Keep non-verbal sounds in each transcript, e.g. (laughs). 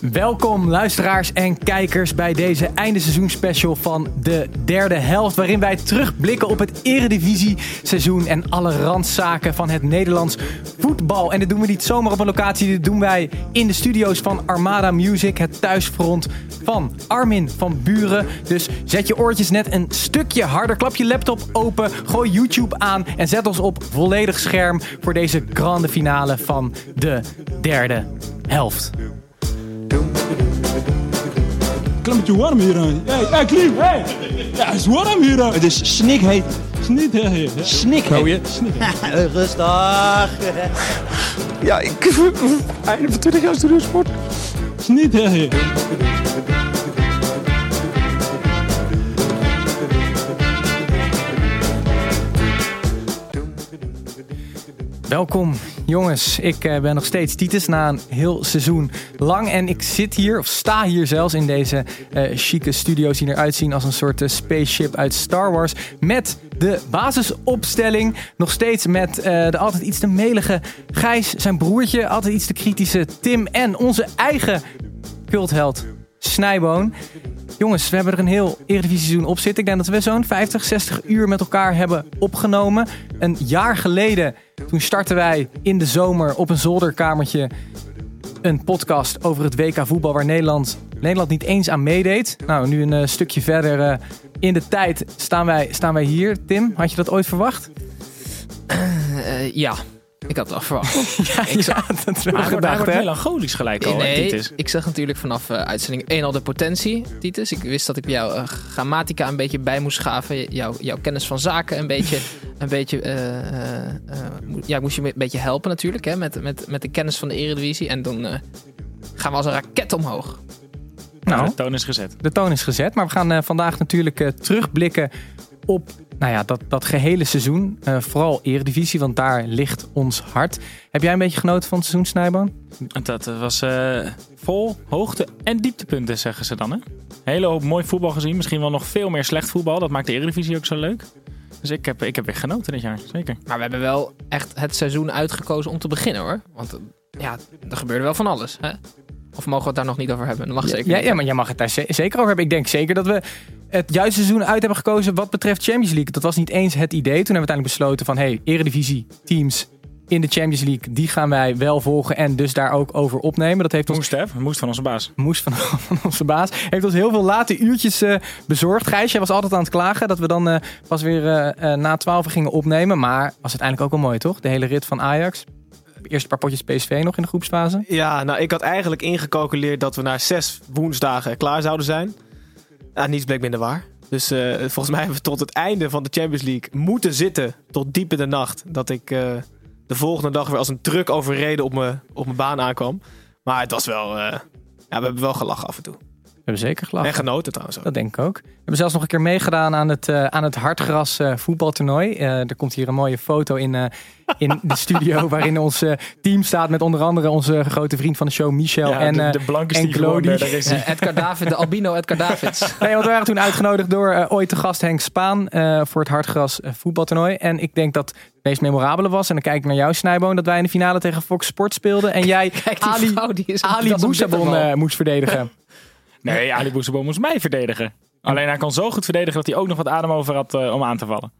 Welkom luisteraars en kijkers bij deze eindeseizoenspecial van de derde helft. Waarin wij terugblikken op het eredivisie seizoen en alle randzaken van het Nederlands voetbal. En dit doen we niet zomaar op een locatie, dit doen wij in de studio's van Armada Music, het thuisfront van Armin van Buren. Dus zet je oortjes net een stukje harder, klap je laptop open, gooi YouTube aan en zet ons op volledig scherm voor deze grande finale van de derde helft. Klimmetje warm hier. hè. Hey, hey, Klim, hey. Ja, het is warm hier. hè. Het is snikheet. Hè, hè. Snikheet. (laughs) Rustig. (laughs) Ja, ik... Einde van 20 jaar studiosport. Hè. Welkom jongens, ik eh, ben nog steeds Titus na een heel seizoen lang. En ik zit hier, of sta hier zelfs in deze eh chique studio's die eruit zien als een soort eh, spaceship uit Star Wars. Met de basisopstelling. Nog steeds met de altijd iets te melige Gijs, zijn broertje. Altijd iets te kritische Tim en onze eigen cultheld Snijboon. Jongens, we hebben er een heel Eredivisie seizoen op zitten. Ik denk dat we zo'n 50, 60 uur met elkaar hebben opgenomen. Een jaar geleden, toen startten wij in de zomer op een zolderkamertje een podcast over het WK voetbal waar Nederland, Nederland niet eens aan meedeed. Nou, nu een eh, stukje verder eh, in de tijd staan wij, staan wij hier. Tim, had je dat ooit verwacht? Eh, ja, ik had het al verwacht. (laughs) Ja, Ik ja dat hebben we Maar hij wordt, hij gedacht, wordt hè? melancholisch gelijk al, hè, nee, Titus? ik zag natuurlijk vanaf eh, uitzending 1 al de potentie, Titus. Ik wist dat ik bij jou eh, grammatica een beetje bij moest schaven. Jou, jouw kennis van zaken een beetje... Een beetje eh, ja, ik moest je een beetje helpen natuurlijk, hè, met, met, met de kennis van de Eredivisie. En dan eh, gaan we als een raket omhoog. Nou, Nou, de toon is gezet. de toon is gezet. Maar we gaan eh, vandaag natuurlijk eh, terugblikken op nou ja, dat, dat gehele seizoen. Eh, vooral Eredivisie, want daar ligt ons hart. Heb jij een beetje genoten van het seizoen, Snijboon? En Dat eh, was eh, vol hoogte- en dieptepunten, zeggen ze dan. Hè? Hele hoop mooi voetbal gezien. Misschien wel nog veel meer slecht voetbal. Dat maakt de Eredivisie ook zo leuk. Dus ik heb, ik heb weer genoten dit jaar, zeker. Maar we hebben wel echt het seizoen uitgekozen om te beginnen, hoor. Want ja, er gebeurde wel van alles, hè. Of mogen we het daar nog niet over hebben? Dat mag zeker Ja, niet. ja, maar jij mag het daar ze- zeker over hebben. Ik denk zeker dat we het juiste seizoen uit hebben gekozen wat betreft Champions League. Dat was niet eens het idee. Toen hebben we uiteindelijk besloten van... hey, Eredivisie teams in de Champions League... die gaan wij wel volgen en dus daar ook over opnemen. Dat heeft ons Moest, hè? Moest van onze baas. moest van, (laughs) van onze baas. Heeft ons heel veel late uurtjes eh, bezorgd. Gijs, jij was altijd aan het klagen dat we dan eh, pas weer eh, na 12 gingen opnemen. Maar was uiteindelijk ook wel mooi, toch? De hele rit van Ajax. Eerst een paar potjes PSV nog in de groepsfase. Ja, nou, ik had eigenlijk ingecalculeerd dat we na zes woensdagen klaar zouden zijn. Niets bleek minder waar. Dus eh, volgens mij hebben we tot het einde van de Champions League moeten zitten. Tot diep in de nacht. Dat ik eh, de volgende dag weer als een truck overreden op mijn op mijn baan aankwam. Maar het was wel... eh, ja, we hebben wel gelachen af en toe. We hebben zeker gelachen. En genoten trouwens ook. Dat denk ik ook. We hebben zelfs nog een keer meegedaan aan het, eh, aan het Hartgras eh, voetbaltoernooi. Eh, er komt hier een mooie foto in, eh, in de studio (laughs) waarin ons team staat met onder andere onze grote vriend van de show Michel Ja, en, de, eh, de blanke en Steve Glody. Edgar David, de albino Edgar Davids. (laughs) Nee, want we waren toen uitgenodigd door ooit de gast Henk Spaan eh, voor het Hartgras eh, voetbaltoernooi. En ik denk dat het meest memorabele was, en dan kijk ik naar jou Snijboon, dat wij in de finale tegen Fox Sport speelden en jij Kijk, die Ali, vrouw, moest verdedigen. (laughs) Nee, Ali Boezebo moest mij verdedigen. Alleen hij kon zo goed verdedigen dat hij ook nog wat adem over had eh, om aan te vallen.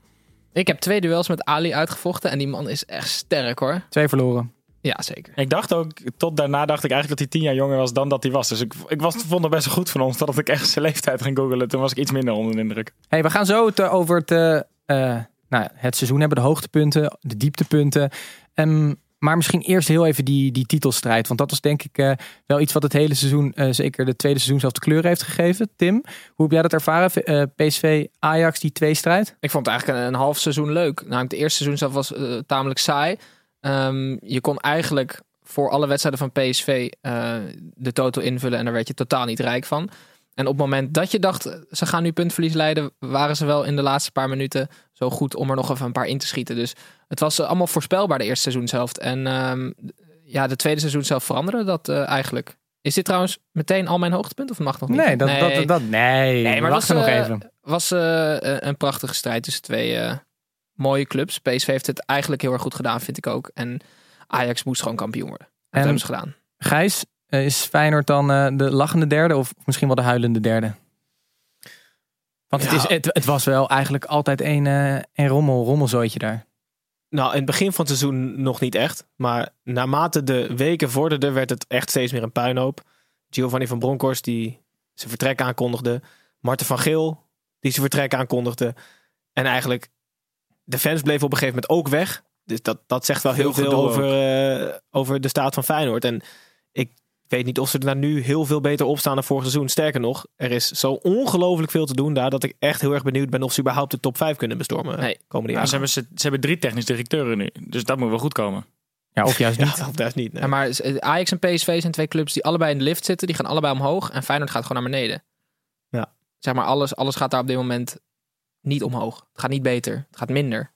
Ik heb twee duels met Ali uitgevochten en die man is echt sterk hoor. Twee verloren. Ja, zeker. Ik dacht ook, tot daarna dacht ik eigenlijk dat hij tien jaar jonger was dan dat hij was. Dus ik, ik was, vond het best wel goed van ons. Dat ik echt zijn leeftijd ging googelen. Toen was ik iets minder onder de indruk. Hey, we gaan zo het eh, over het, eh, eh, nou, het seizoen hebben, de hoogtepunten, de dieptepunten. Ehm, maar misschien eerst heel even die, die titelstrijd. Want dat was denk ik eh, wel iets wat het hele seizoen, eh, zeker de tweede seizoen, zelf de kleur heeft gegeven. Tim, hoe heb jij dat ervaren? V- eh, PSV, Ajax, die tweestrijd? Ik vond het eigenlijk een, een half seizoen leuk. Namelijk, het eerste seizoen zelf was tamelijk saai. Ehm, je kon eigenlijk voor alle wedstrijden van PSV de total invullen en daar werd je totaal niet rijk van. En op het moment dat je dacht, ze gaan nu puntverlies leiden, waren ze wel in de laatste paar minuten zo goed om er nog even een paar in te schieten. Dus het was allemaal voorspelbaar de eerste seizoenshelft. En ehm, ja, de tweede seizoenshelft veranderde dat eh, eigenlijk. Is dit trouwens meteen al mijn hoogtepunt of mag nog niet? Nee, dat, Dat, dat, nee, Nee, maar wacht was, nog eh, even. was eh, een prachtige strijd tussen twee eh, mooie clubs. PSV heeft het eigenlijk heel erg goed gedaan, vind ik ook. En Ajax moest gewoon kampioen worden. Dat En- hebben ze gedaan. Gijs, eh, is Feyenoord dan eh, de lachende derde of misschien wel de huilende derde? Want het, is, het, het was wel eigenlijk altijd een, eh een rommel, rommelzooitje daar. Nou, in het begin van het seizoen nog niet echt. Maar naarmate de weken vorderden, werd het echt steeds meer een puinhoop. Giovanni van Bronckhorst, die zijn vertrek aankondigde. Marten van Geel, die zijn vertrek aankondigde. En eigenlijk, de fans bleven op een gegeven moment ook weg. Dus dat, dat zegt wel heel Veel over, eh, over de staat van Feyenoord. En ik weet niet of ze er nou nu heel veel beter op staan dan vorig seizoen. Sterker nog, er is zo ongelooflijk veel te doen daar... dat ik echt heel erg benieuwd ben of ze überhaupt de top 5 kunnen bestormen Nee. komende Ja, jaar. ze, hebben, ze, ze hebben drie technisch directeuren nu. Dus dat moet wel goed komen. Ja, of juist (laughs) niet. Ja, of juist niet. nee. Ja, maar eh, Ajax en PSV zijn twee clubs die allebei in de lift zitten. Die gaan allebei omhoog. En Feyenoord gaat gewoon naar beneden. Ja. Zeg maar, alles, alles gaat daar op dit moment niet omhoog. Het gaat niet beter. Het gaat minder.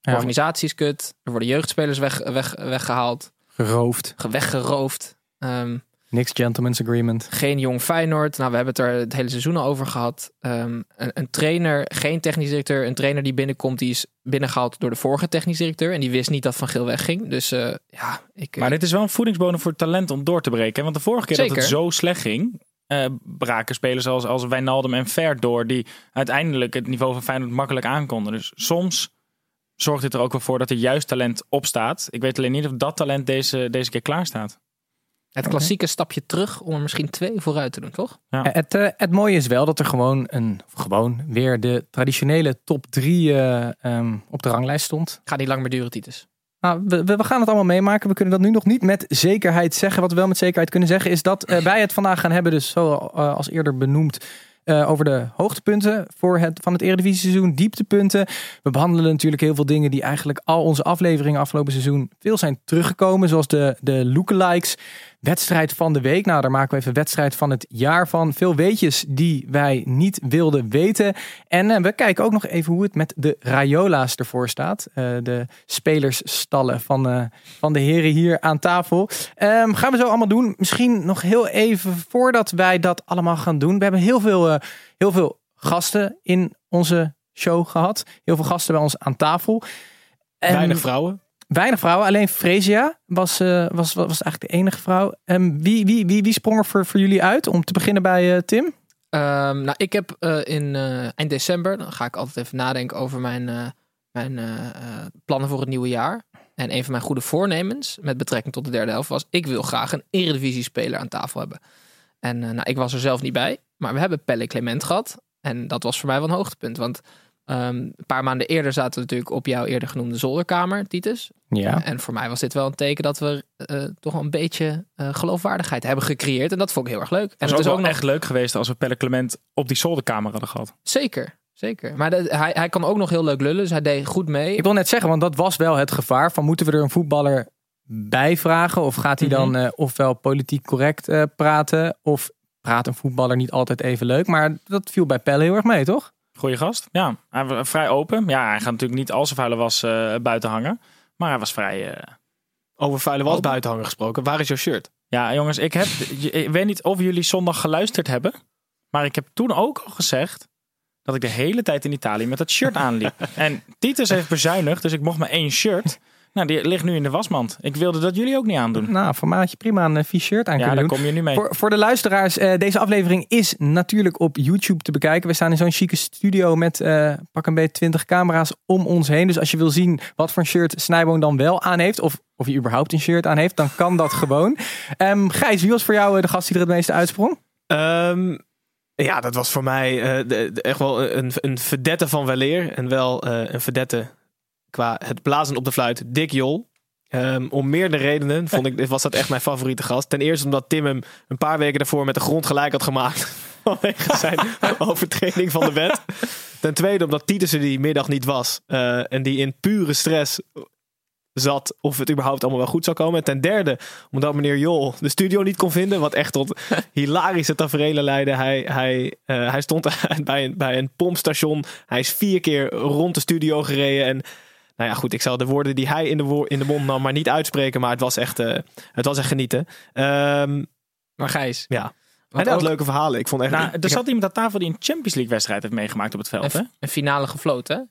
De Ja. organisatie is kut. Er worden jeugdspelers weg, weg, weggehaald. Geroofd. ge- Weggeroofd. Ehm, Niks gentleman's agreement. geen jong Feyenoord. Nou, we hebben het er het hele seizoen al over gehad. Ehm, een, een trainer, geen technisch directeur. Een trainer die binnenkomt, die is binnengehaald door de vorige technisch directeur. En die wist niet dat Van Geel wegging. Dus eh, ja, ik... Maar dit is wel een voedingsbodem voor talent om door te breken. Want de vorige keer dat het zo slecht ging, eh, braken spelers als, als Wijnaldum en Ver door, die uiteindelijk het niveau van Feyenoord makkelijk aankonden. Dus soms zorgt dit er ook wel voor dat er juist talent opstaat. Ik weet alleen niet of dat talent deze, deze keer klaar staat. Het klassieke stapje terug om er misschien twee vooruit te doen, toch? Eh, Het, eh, het mooie is wel dat er gewoon, een, gewoon weer de traditionele top drie eh, ehm, op de ranglijst stond. Gaat niet lang meer duren, Titus. Nou, we, we gaan het allemaal meemaken. We kunnen dat nu nog niet met zekerheid zeggen. Wat we wel met zekerheid kunnen zeggen is dat eh, wij het vandaag gaan hebben, dus zoals eerder benoemd, eh, over de hoogtepunten voor het, van het Eredivisie-seizoen, dieptepunten. We behandelen natuurlijk heel veel dingen die eigenlijk al onze afleveringen afgelopen seizoen veel zijn teruggekomen, zoals de, de lookalikes. Wedstrijd van de week. Nou, daar maken we even wedstrijd van het jaar van. Veel weetjes die wij niet wilden weten. En eh, we kijken ook nog even hoe het met de Rayola's ervoor staat. Eh, de spelersstallen van, eh, van de heren hier aan tafel. Ehm, gaan we zo allemaal doen. Misschien nog heel even voordat wij dat allemaal gaan doen. We hebben heel veel, heel veel gasten in onze show gehad. Heel veel gasten bij ons aan tafel. En- Weinig vrouwen. Weinig vrouwen, alleen Fresia was, eh, was, was, was eigenlijk de enige vrouw. Ehm, wie, wie, wie, wie sprong er voor, voor jullie uit? Om te beginnen bij eh, Tim. Ehm, nou, ik heb eh, in eind december, dan ga ik altijd even nadenken over mijn, mijn plannen voor het nieuwe jaar. En een van mijn goede voornemens met betrekking tot de derde helft was: ik wil graag een Eredivisie-speler aan tafel hebben. En nou, ik was er zelf niet bij, maar we hebben Pelle Clement gehad. En dat was voor mij wel een hoogtepunt. Want ehm, een paar maanden eerder zaten we natuurlijk op jouw eerder genoemde zolderkamer, Titus. Ja. En voor mij was dit wel een teken dat we eh, toch wel een beetje eh, geloofwaardigheid hebben gecreëerd. En dat vond ik heel erg leuk. En Het het is ook nog echt leuk geweest als we Pelle Clement op die zolderkamer hadden gehad. Zeker, zeker. Maar hij, hij kan ook nog heel leuk lullen, dus hij deed goed mee. Ik wil net zeggen, want dat was wel het gevaar van moeten we er een voetballer bij vragen? Of gaat hij dan eh, ofwel politiek correct praten? Of praat een voetballer niet altijd even leuk? Maar dat viel bij Pelle heel erg mee, toch? Goeie gast. Ja, hij was vrij open. Ja, hij gaat natuurlijk niet al zijn vuile was eh, buiten hangen. Maar hij was vrij... eh, Over vuile was buitenhangen gesproken. Waar is jouw shirt? Ja, jongens, ik, heb, ik weet niet of jullie zondag geluisterd hebben. Maar ik heb toen ook al gezegd dat ik de hele tijd in Italië met dat shirt aanliep. (laughs) en Titus heeft bezuinigd, dus ik mocht maar één shirt. Nou, die ligt nu in de wasmand. Ik wilde dat jullie ook niet aandoen. Nou, formaatje prima een vies shirt aan Ja, kunnen daar doen. kom je nu mee. Voor, voor de luisteraars, eh, deze aflevering is natuurlijk op YouTube te bekijken. We staan in zo'n chique studio met eh, pak een beetje 20 camera's om ons heen. Dus als je wil zien wat voor een shirt Snijboon dan wel aan heeft, of, of hij überhaupt een shirt aan heeft, dan kan dat (laughs) gewoon. Ehm Gijs, wie was voor jou eh, de gast die er het meeste uitsprong? Ehm, ja, dat was voor mij eh, de- de- echt wel een, een verdette van weleer. En wel eh, een verdette qua het blazen op de fluit. Dick Jol. Ehm, om meerdere redenen vond ik, was dat echt mijn favoriete gast. Ten eerste omdat Tim hem een paar weken daarvoor met de grond gelijk had gemaakt. (laughs) Vanwege zijn (laughs) overtreding van de wet. Ten tweede omdat Titus er die middag niet was. eh, en die in pure stress zat of het überhaupt allemaal wel goed zou komen. En ten derde, omdat meneer Jol de studio niet kon vinden, wat echt tot (laughs) hilarische tafereelen leidde. Hij, hij, eh, hij stond bij een, bij een pompstation. Hij is vier keer rond de studio gereden en... Nou ja, goed, ik zal de woorden die hij in de, wo- in de mond nam maar niet uitspreken. Maar het was echt, eh, het was echt genieten. Ehm, Maar Gijs, ja. En hij had ook- leuke verhalen. Ik vond echt... Nou, er heb- zat iemand aan tafel die een Champions League wedstrijd heeft meegemaakt op het veld. Hè? een, een finale gefloten, hè?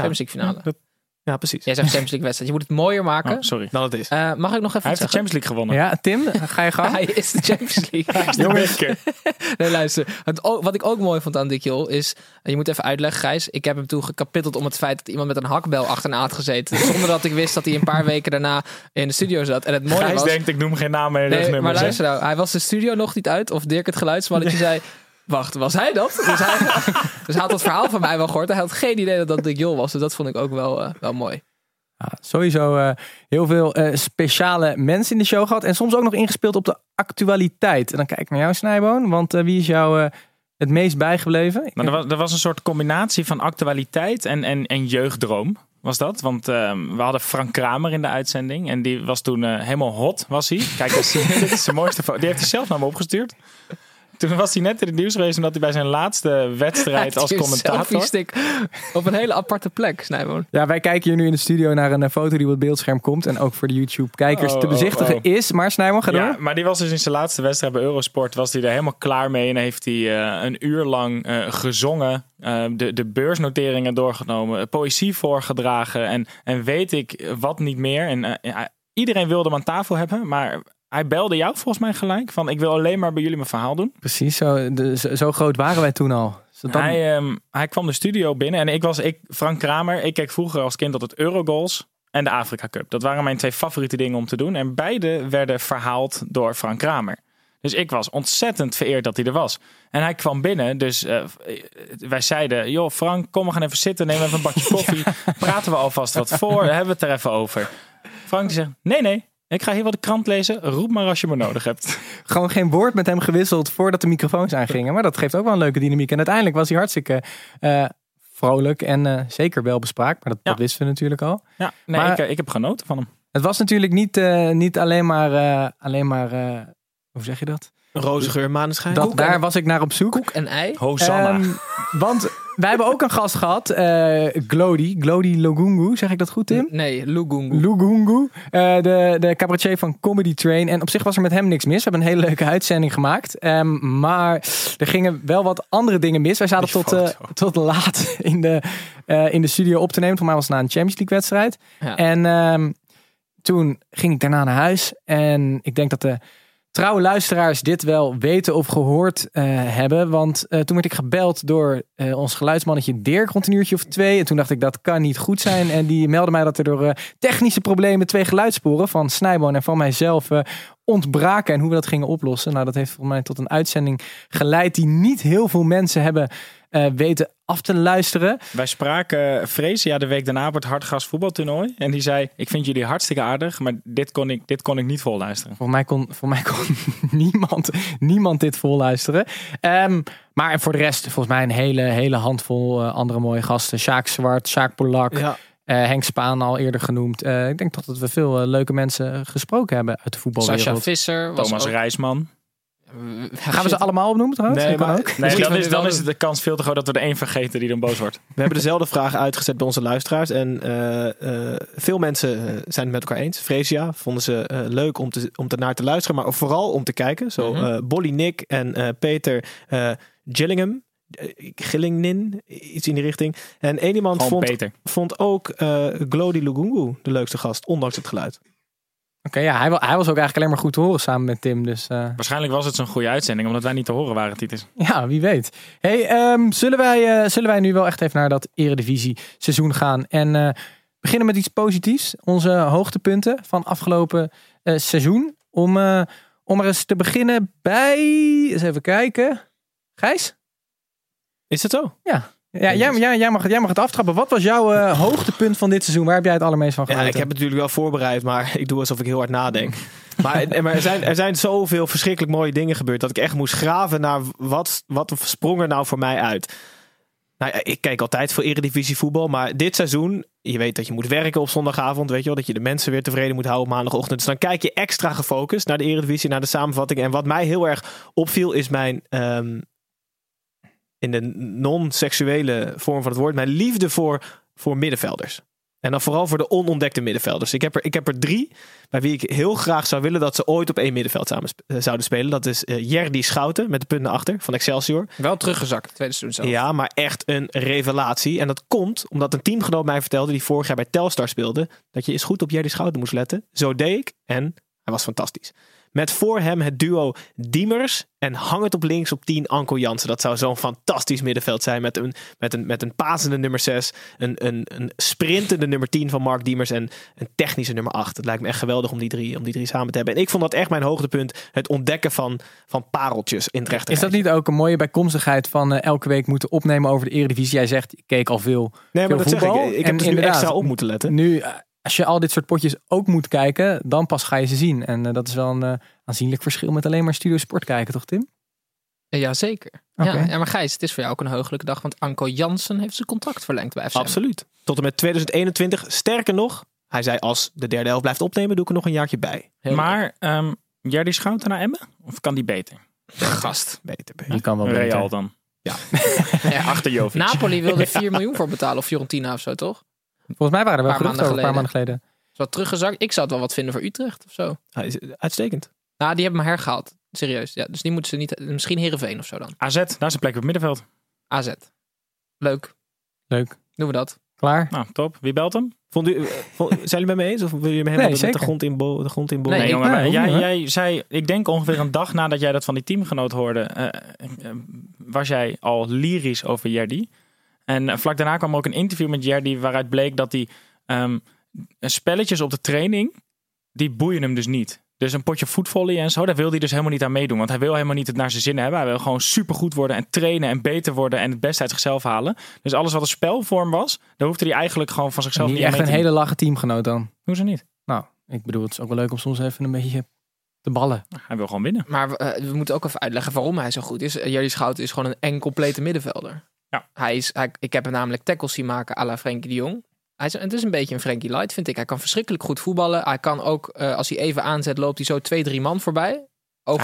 Champions League finale. dat- ja, precies. Jij zegt Champions League wedstrijd. Je moet het mooier maken. Oh, sorry. Dan het is. Eh, mag ik nog even Hij heeft de? Champions League gewonnen. Ja, Tim, ga je gang? (laughs) Hij is de Champions League. (laughs) Jongens. (laughs) Nee, luister. Het, wat ik ook mooi vond aan Dick Jol is... en Je moet even uitleggen, Gijs. Ik heb hem toen gekapitteld om het feit dat iemand met een hakbel achterna had gezeten. Zonder dat ik wist dat hij een paar weken daarna in de studio zat. En het mooie Gijs was... denkt, ik noem geen naam en Nee, maar luister nou. Hij was de studio nog niet uit. Of Dirk het geluidsmannetje zei... Wacht, was hij dat? Dus hij, (laughs) dus hij had het verhaal van mij wel gehoord. Hij had geen idee dat dat Dick Jol was. Dus dat vond ik ook wel, eh, wel mooi. Ja, sowieso eh, heel veel eh, speciale mensen in de show gehad. En soms ook nog ingespeeld op de actualiteit. En dan kijk ik naar jou, Snijboon. Want eh, wie is jou eh, het meest bijgebleven? Maar er was, er was een soort combinatie van actualiteit en, en, en jeugddroom. Was dat? Want ehm, we hadden Frank Kramer in de uitzending. En die was toen eh, helemaal hot, was hij. Kijk, eens, (laughs) dit is de mooiste foto. Die heeft hij zelf naar me opgestuurd. Toen was hij net in het nieuws geweest omdat hij bij zijn laatste wedstrijd (laughs) als commentator... op een hele aparte plek, Snijboon. Ja, wij kijken hier nu in de studio naar een eh, foto die op het beeldscherm komt. En ook voor de YouTube-kijkers Oh, te bezichtigen oh, oh. is. Maar Snijboon, ga door. Ja, maar die was dus in zijn laatste wedstrijd bij Eurosport. Was hij er helemaal klaar mee. En heeft hij eh, een uur lang eh, gezongen. eh, de, de beursnoteringen doorgenomen. Poëzie voorgedragen. En, en weet ik wat niet meer. En ja, iedereen wilde hem aan tafel hebben. Maar hij belde jou volgens mij gelijk. Van ik wil alleen maar bij jullie mijn verhaal doen. Precies, zo, de- zo, zo groot waren wij toen al. Zodat- Hij, ehm, hij kwam de studio binnen. En ik was ik, Frank Kramer. Ik keek vroeger als kind het Eurogoals. En de Afrika Cup. Dat waren mijn twee favoriete dingen om te doen. En beide werden verhaald door Frank Kramer. Dus ik was ontzettend vereerd dat hij er was. En hij kwam binnen, dus eh, wij zeiden... joh Frank, kom we gaan even zitten, neem even een bakje (laughs) koffie. Praten we alvast wat voor, hebben we het er even over. Frank zegt, nee nee, ik ga hier wel de krant lezen. Roep maar als je me nodig hebt. (laughs) gewoon geen woord met hem gewisseld voordat de microfoons aangingen. Maar dat geeft ook wel een leuke dynamiek. En uiteindelijk was hij hartstikke eh, vrolijk en eh, zeker wel bespraakt. Maar dat, wisten we natuurlijk al. Ja, nee, Maar- ik, eh, ik heb genoten van hem. Het was natuurlijk niet, eh, niet alleen maar, eh, alleen maar eh, hoe zeg je dat? Een roze geur, maneschijn. dat daar was ik naar op zoek. Koek en ei. Hosanna. Ehm, (laughs) want wij hebben ook een gast gehad, eh Glody, Glody Logungu, zeg ik dat goed Tim? Nee, Lugungu. Lugungu, eh, de, de cabaretier van Comedy Train. En op zich was er met hem niks mis. We hebben een hele leuke uitzending gemaakt. Ehm, maar er gingen wel wat andere dingen mis. Wij zaten tot, eh, tot laat in de, in de studio op te nemen. Voor mij was het na een Champions League wedstrijd. Ja. En ehm, toen ging ik daarna naar huis. En ik denk dat de trouwe luisteraars dit wel weten of gehoord eh, hebben. Want eh, toen werd ik gebeld door eh, ons geluidsmannetje Dirk rond een uurtje of twee. En toen dacht ik dat kan niet goed zijn. En die meldde mij dat er door technische problemen twee geluidssporen van Snijboon en van mijzelf ontbraken. En hoe we dat gingen oplossen. Nou, dat heeft volgens mij tot een uitzending geleid die niet heel veel mensen hebben eh, weten af te luisteren. Wij spraken Freesia de week daarna op het Hartgas voetbaltoernooi. En die zei, ik vind jullie hartstikke aardig, maar dit kon ik, dit kon ik niet vol luisteren. Voor mij kon, voor mij kon (laughs) niemand, niemand dit vol luisteren. Ehm, maar voor de rest, volgens mij een hele, hele handvol eh, andere mooie gasten. Sjaak Zwart, Sjaak Polak, Ja, eh, Henk Spaan al eerder genoemd. Eh, ik denk toch dat we veel eh, leuke mensen gesproken hebben uit de Sascha voetbalwereld. Visser. Was Thomas ook- Rijsman. Gaan we ze allemaal opnoemen trouwens? Nee, maar- ook. Nee, dan is, dan is de kans veel te groot dat we er één vergeten die dan boos wordt. we hebben dezelfde vraag uitgezet bij onze luisteraars. En eh, eh, veel mensen eh, zijn het met elkaar eens. Freesia vonden ze eh, leuk om, te, om te naar te luisteren, maar vooral om te kijken. Zo Mhm. eh, Bolly Nick en eh, Peter eh, Gillingham. Eh, Gillingnin, iets in die richting. En één iemand Gewoon vond, Peter. vond ook eh Glody Lugungu de leukste gast, ondanks het geluid. Oké, ja, hij, hij was ook eigenlijk alleen maar goed te horen samen met Tim. Dus eh, Waarschijnlijk was het zo'n goede uitzending, omdat wij niet te horen waren, Titus. Ja, wie weet. Hey, ehm, zullen, wij, eh, zullen wij nu wel echt even naar dat Eredivisie seizoen gaan en eh, beginnen met iets positiefs? Onze hoogtepunten van afgelopen eh, seizoen. Om, eh, om er eens te beginnen bij, eens even kijken. Gijs? Is het zo? Ja, jij, jij, jij, mag, jij mag het aftrappen. Wat was jouw eh, (laughs) hoogtepunt van dit seizoen? Waar heb jij het allermeest van Ja, genoten? ik heb het natuurlijk wel voorbereid, maar (laughs) ik doe alsof ik heel hard nadenk. (laughs) maar maar er, zijn, er zijn zoveel verschrikkelijk mooie dingen gebeurd dat ik echt moest graven naar wat, wat sprong er nou voor mij uit. Nou ja, ik kijk altijd voor Eredivisie voetbal, maar dit seizoen, je weet dat je moet werken op zondagavond. Weet je wel, dat je de mensen weer tevreden moet houden op maandagochtend. Dus dan kijk je extra gefocust naar de Eredivisie, naar de samenvatting. En wat mij heel erg opviel is mijn, ehm, in de non-seksuele vorm van het woord, mijn liefde voor, voor middenvelders. En dan vooral voor de onontdekte middenvelders. Ik heb er, ik heb er drie bij wie ik heel graag zou willen dat ze ooit op één middenveld samen sp- eh, zouden spelen. Dat is eh Jerdy Schouten met de punten achter van Excelsior. Wel teruggezakt, tweede seizoen zelf. Ja, maar echt een revelatie. En dat komt omdat een teamgenoot mij vertelde die vorig jaar bij Telstar speelde. Dat je eens goed op Jerdy Schouten moest letten. Zo deed ik en hij was fantastisch. Met voor hem het duo Diemers en hang het op links op 10 Anko Jansen. Dat zou zo'n fantastisch middenveld zijn met een, met een, met een pasende nummer 6, een, een, een sprintende nummer 10 van Mark Diemers en een technische nummer 8. Het lijkt me echt geweldig om die drie, om die drie samen te hebben. En ik vond dat echt mijn hoogtepunt, het ontdekken van, van pareltjes in het rechter. Is dat niet ook een mooie bijkomstigheid van eh, elke week moeten opnemen over de Eredivisie? Jij zegt, ik keek al veel. Nee, maar veel dat zeg ik. voetbal. Ik heb En dus nu extra op moeten letten. Nu, eh, als je al dit soort potjes ook moet kijken, dan pas ga je ze zien. En eh, dat is wel een eh, aanzienlijk verschil met alleen maar Studio Sport kijken, toch Tim? Ja, zeker. Oké. Ja, ja, maar Gijs, het is voor jou ook een heugelijke dag. Want Anko Jansen heeft zijn contract verlengd bij FCM. Absoluut. Tot en met 2021. Sterker nog, hij zei als de derde helft blijft opnemen, doe ik er nog een jaartje bij. Heel Maar ehm Jerdy Schouten naar Emmen? Of kan die beter? gast. Beter, beter. Die kan wel beter. Real dan. Ja, (laughs) Achter Jovic. Napoli wilde (laughs) 4 miljoen voor betalen. Of Fiorentina of zo, toch? Volgens mij waren er wel geruchten over een paar maanden geleden. Is wat teruggezakt. Ik zou het wel wat vinden voor Utrecht of zo. Hij is uitstekend. Nou, die hebben hem hergehaald. Serieus. Ja, dus die moeten ze niet... Misschien Heerenveen of zo dan. AZ, daar is een plek op het middenveld. AZ. Leuk. Leuk. Doen we dat. Klaar? Nou, top. Wie belt hem? Vond u, eh, vond- zijn jullie met me eens? Of wil je me helemaal Nee, met de grond in bo- de grond in bo- Nee, Nee, ik- jongen. maar jij, jij zei, ik denk ongeveer een dag nadat jij dat van die teamgenoot hoorde, eh, eh, was jij al lyrisch over Jerdy. En eh, vlak daarna kwam ook een interview met Jerdy waaruit bleek dat hij ehm, spelletjes op de training, die boeien hem dus niet. Dus een potje voetvolley en zo, daar wil hij dus helemaal niet aan meedoen. Want hij wil helemaal niet het naar zijn zin hebben. Hij wil gewoon supergoed worden en trainen en beter worden en het beste uit zichzelf halen. Dus alles wat een spelvorm was, daar hoefde hij eigenlijk gewoon van zichzelf Niet niet aan echt mee een te doen. hele lage teamgenoot dan. Hoezo niet? Nou, ik bedoel, het is ook wel leuk om soms even een beetje te ballen. Hij wil gewoon winnen. Maar eh, we moeten ook even uitleggen waarom hij zo goed is. Uh, Jerry Schouten is gewoon een eng complete middenvelder. Ja. Hij is, hij, ik heb hem namelijk tackles zien maken à la Frenkie de Jong. Hij is, het is een beetje een Frenkie Light, vind ik. Hij kan verschrikkelijk goed voetballen. Hij kan ook, eh, als hij even aanzet, loopt hij zo twee, drie man voorbij.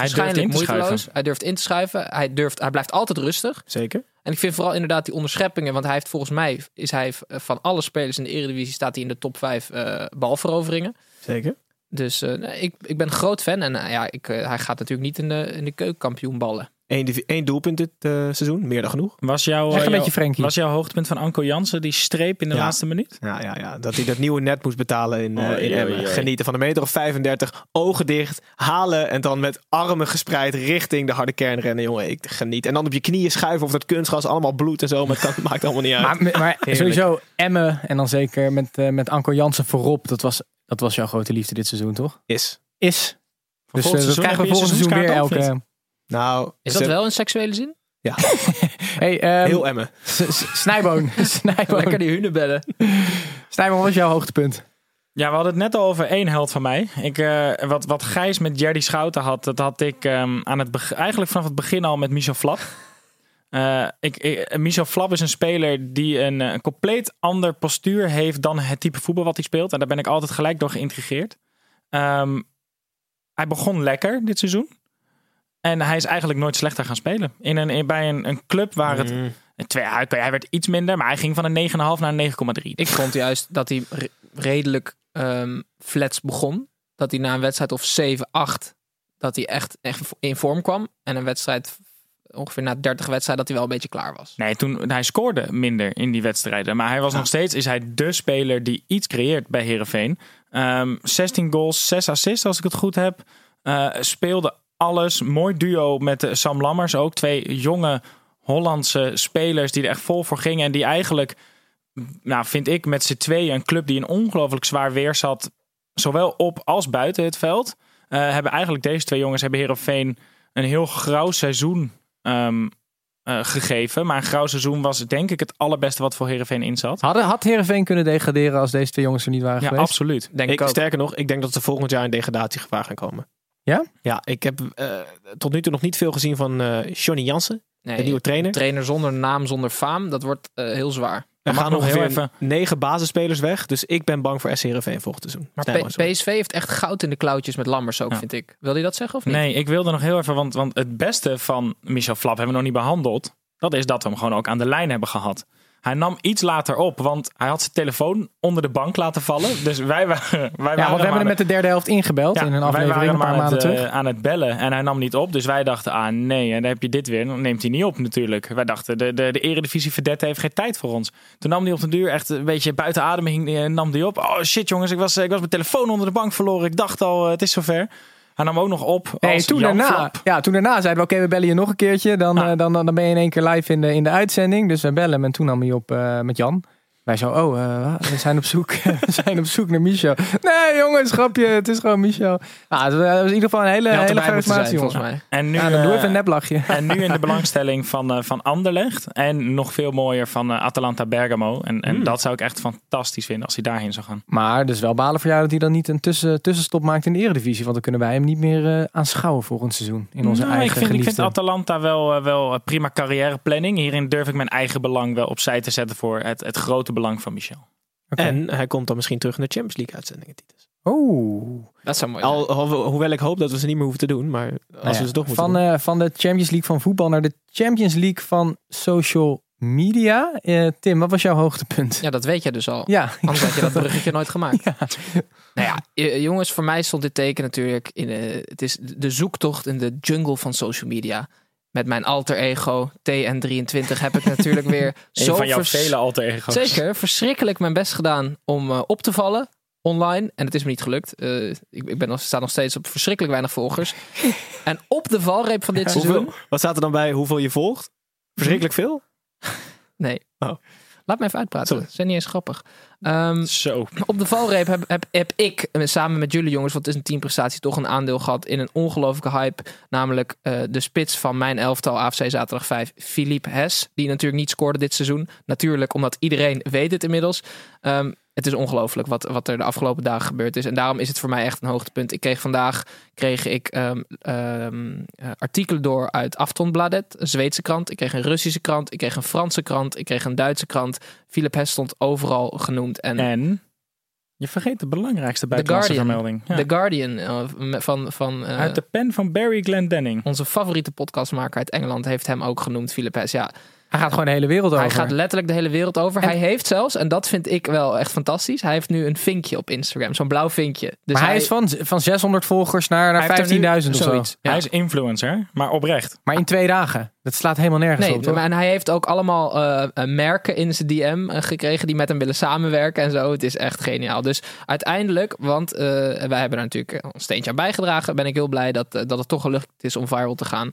Te moeiteloos. schuiven. Hij durft in te schuiven. Hij, durft, hij blijft altijd rustig. Zeker. En ik vind vooral inderdaad die onderscheppingen. Want hij heeft volgens mij, is hij v- van alle spelers in de Eredivisie, staat hij in de top 5 eh balveroveringen. Zeker. Dus eh, ik, ik ben een groot fan. En eh, ja, ik, eh, hij gaat natuurlijk niet in de, in de keukenkampioen ballen. Eén, één doelpunt dit eh, seizoen, meer dan genoeg. Was jouw, een eh, jouw- beetje Frenkie. was jouw hoogtepunt van Anko Jansen die streep in de Ja. laatste minuut? Ja, ja, ja. Dat hij dat nieuwe net moest betalen in, eh, Oei, in. Genieten van een meter of 35, ogen dicht, halen en dan met armen gespreid richting de harde kern rennen. Jongen, ik geniet. En dan op je knieën schuiven of dat kunstgas, allemaal bloed en zo. Maar het (laughs) maakt allemaal niet uit. Maar, maar sowieso Emmen en dan zeker met, eh, met Anko Jansen voorop. Dat was, dat was jouw grote liefde dit seizoen, toch? Is. Is. Dus dat krijgen we volgend seizoen weer elke... Nou, Is ze- dat wel in seksuele zin? Ja, (laughs) Hey, ehm, heel Emmen. (laughs) Snijboon. Lekker die hunebedden. Snijboon, wat was jouw hoogtepunt? Ja, we hadden het net al over één held van mij. Ik, eh, wat, wat Gijs met Jerry Schouten had, dat had ik ehm, aan het eigenlijk vanaf het begin al met Michel Flap. (laughs) Eh, ik, ik- Michel Flap is een speler die een, eh, compleet ander postuur heeft dan het type voetbal wat hij speelt. En daar ben ik altijd gelijk door geïntrigeerd. Ehm, hij begon lekker dit seizoen. En hij is eigenlijk nooit slechter gaan spelen. In een, in, bij een, een club waar het... Mm. Twee, hij, hij werd iets minder, maar hij ging van een 9,5 naar een 9,3. Ik vond juist dat hij re- redelijk ehm, flats begon. Dat hij na een wedstrijd of 7, 8, dat hij echt, echt in vorm kwam. En een wedstrijd, ongeveer na 30 wedstrijden, dat hij wel een beetje klaar was. Nee, toen, hij scoorde minder in die wedstrijden. Maar hij was nog steeds is hij de speler die iets creëert bij Herenveen. 16 goals, 6 assists als ik het goed heb. Eh, speelde alles. Mooi duo met eh, Sam Lammers ook. Twee jonge Hollandse spelers die er echt vol voor gingen. En die eigenlijk, nou vind ik, met z'n tweeën een club die een ongelooflijk zwaar weer zat. Zowel op als buiten het veld. eh, hebben eigenlijk deze twee jongens hebben Herenveen een heel grauw seizoen ehm, eh, gegeven. Maar een grauw seizoen was denk ik het allerbeste wat voor Herenveen in zat. Hadden, had Heerenveen kunnen degraderen als deze twee jongens er niet waren Ja, geweest? absoluut. Denk Ik, ik ook. sterker nog, ik denk dat ze volgend jaar in degradatiegevaar gaan komen. Ja? Ja, ik heb eh, tot nu toe nog niet veel gezien van eh Johnny Jansen, Nee, de nieuwe trainer. trainer zonder naam, zonder faam, dat wordt eh, heel zwaar. Er mag gaan nog heel even- negen basisspelers weg. Dus ik ben bang voor SC Heerenveen volgend seizoen. Maar P-. PSV heeft echt goud in de klauwtjes met Lammers ook, Ja. vind ik. Wil je dat zeggen of niet? Nee, ik wilde nog heel even, want, want het beste van Michel Flap hebben we nog niet behandeld. Dat is dat we hem gewoon ook aan de lijn hebben gehad. Hij nam iets later op, want hij had zijn telefoon onder de bank laten vallen. Dus wij (laughs) waren, wij waren Ja, want we hebben hem met de derde helft ingebeld in een wij aflevering waren een paar aan maanden het, eh, terug. aan het bellen en hij nam niet op. Dus wij dachten, ah nee, en dan heb je dit weer. Dan neemt hij niet op natuurlijk. Wij dachten, de, de, de eredivisie verdette heeft geen tijd voor ons. Toen nam hij op de duur echt een beetje buiten adem hing, eh, nam hij op. Oh shit jongens, ik was, ik was mijn telefoon onder de bank verloren. Ik dacht al, eh, het is zover. Hij nam ook nog op Nee, toen Jan daarna, Flap. ja, toen daarna zeiden we, oké, we bellen je nog een keertje. Dan, Ja. eh, dan, dan ben je in één keer live in de, in de uitzending. Dus we bellen hem en toen nam hij op eh, met Jan. Wij zo, oh, eh, we zijn op zoek, (laughs) we zijn op zoek naar Michel. Nee, jongens, grapje, het is gewoon Michel. Nou, het was in ieder geval een hele, hele charismatie, volgens mij. En nu, Ja, dan doe eh, even een neplachje. (laughs) En nu in de (laughs) belangstelling van, eh, van Anderlecht. En nog veel mooier van eh, Atalanta Bergamo. En, en Hmm. dat zou ik echt fantastisch vinden als hij daarheen zou gaan. Maar dus wel balen voor jou dat hij dan niet een tussen, tussenstop maakt in de Eredivisie. Want dan kunnen wij hem niet meer eh, aanschouwen volgend seizoen. In onze Nou, eigen ik, vind, ik vind Atalanta wel, wel prima carrièreplanning. Hierin durf ik mijn eigen belang wel opzij te zetten voor het, het grote belang van Michel. En hij komt dan misschien terug in de Champions League uitzendingen. Titus. Oh. Dat zou mooi zijn. Al, ho- hoewel ik hoop dat we ze niet meer hoeven te doen. Maar als Nou ja, we ze toch moeten van, doen. eh, van de Champions League van voetbal naar de Champions League van social media. Eh, Tim, wat was jouw hoogtepunt? Ja, dat weet je dus al. Ja, Anders had je dat bruggetje nooit gemaakt. (laughs) Nou ja, eh, jongens, voor mij stond dit teken natuurlijk in eh, het is de zoektocht in de jungle van social media. Met mijn alter ego TN23 heb ik natuurlijk weer (laughs) Een zo van jouw vele alter ego's. Zeker, verschrikkelijk mijn best gedaan om eh, op te vallen online. En het is me niet gelukt. Eh, ik, ik ben nog, sta nog steeds op verschrikkelijk weinig volgers. (laughs) en op de valreep van dit seizoen... Hoeveel, wat staat er dan bij hoeveel je volgt? Verschrikkelijk veel? (laughs) Nee. Oh. Laat me even uitpraten. Sorry. Dat is niet eens grappig. Ehm, Zo. op de valreep heb, heb, heb ik eh, samen met jullie jongens, want het is een teamprestatie, toch een aandeel gehad in een ongelofelijke hype. Namelijk eh, de spits van mijn elftal AFC zaterdag 5, Philippe Hes. Die natuurlijk niet scoorde dit seizoen. Natuurlijk, omdat iedereen weet het inmiddels. Ehm, het is ongelooflijk wat, wat er de afgelopen dagen gebeurd is. En daarom is het voor mij echt een hoogtepunt. Ik kreeg vandaag kreeg ik, ehm, ehm, eh, artikelen door uit Aftonbladet, een Zweedse krant. Ik kreeg een Russische krant. Ik kreeg een Franse krant. Ik kreeg een Duitse krant. Philip Hess stond overal genoemd. En En je vergeet de belangrijkste buitenlandse vermelding. Ja. The Guardian eh, van, van eh, Uit de pen van Barry Glendenning. onze favoriete podcastmaker uit Engeland heeft hem ook genoemd, Philip Hess. Ja, hij gaat gewoon de hele wereld over. hij gaat letterlijk de hele wereld over. Hij heeft zelfs, en dat vind ik wel echt fantastisch, hij heeft nu een vinkje op Instagram. Zo'n blauw vinkje. Dus maar hij is van, van 600 volgers naar, naar nu 15.000 of zo. zoiets. Ja. Hij is influencer, maar oprecht. Maar in twee dagen. Dat slaat helemaal nergens Nee, op, en hij heeft ook allemaal eh, eh, merken in zijn DM eh, gekregen die met hem willen samenwerken en zo. Het is echt geniaal. Dus uiteindelijk, want eh, wij hebben er natuurlijk een steentje aan bijgedragen, ben ik heel blij dat, dat het toch gelukt is om viral te gaan.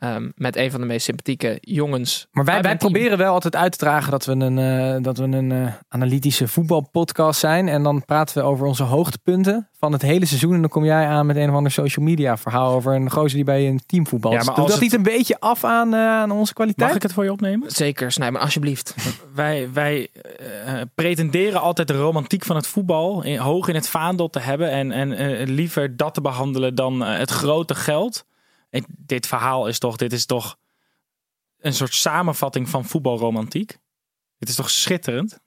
Ehm, met een van de meest sympathieke jongens. Maar wij, wij proberen wel altijd uit te dragen dat we een, eh, dat we een eh, analytische voetbalpodcast zijn. En dan praten we over onze hoogtepunten van het hele seizoen. En dan kom jij aan met een of ander social media verhaal over een gozer die bij een team voetbalt. Ja, maar Doet dat het- niet een beetje af aan, eh, aan onze kwaliteit? Mag ik het voor je opnemen? Zeker, snij maar alsjeblieft. Wij, wij pretenderen altijd de romantiek van het voetbal in, hoog in het vaandel te hebben. En, en eh, liever dat te behandelen dan het grote geld. En dit verhaal is toch, dit is toch een soort samenvatting van voetbalromantiek. Dit is toch schitterend?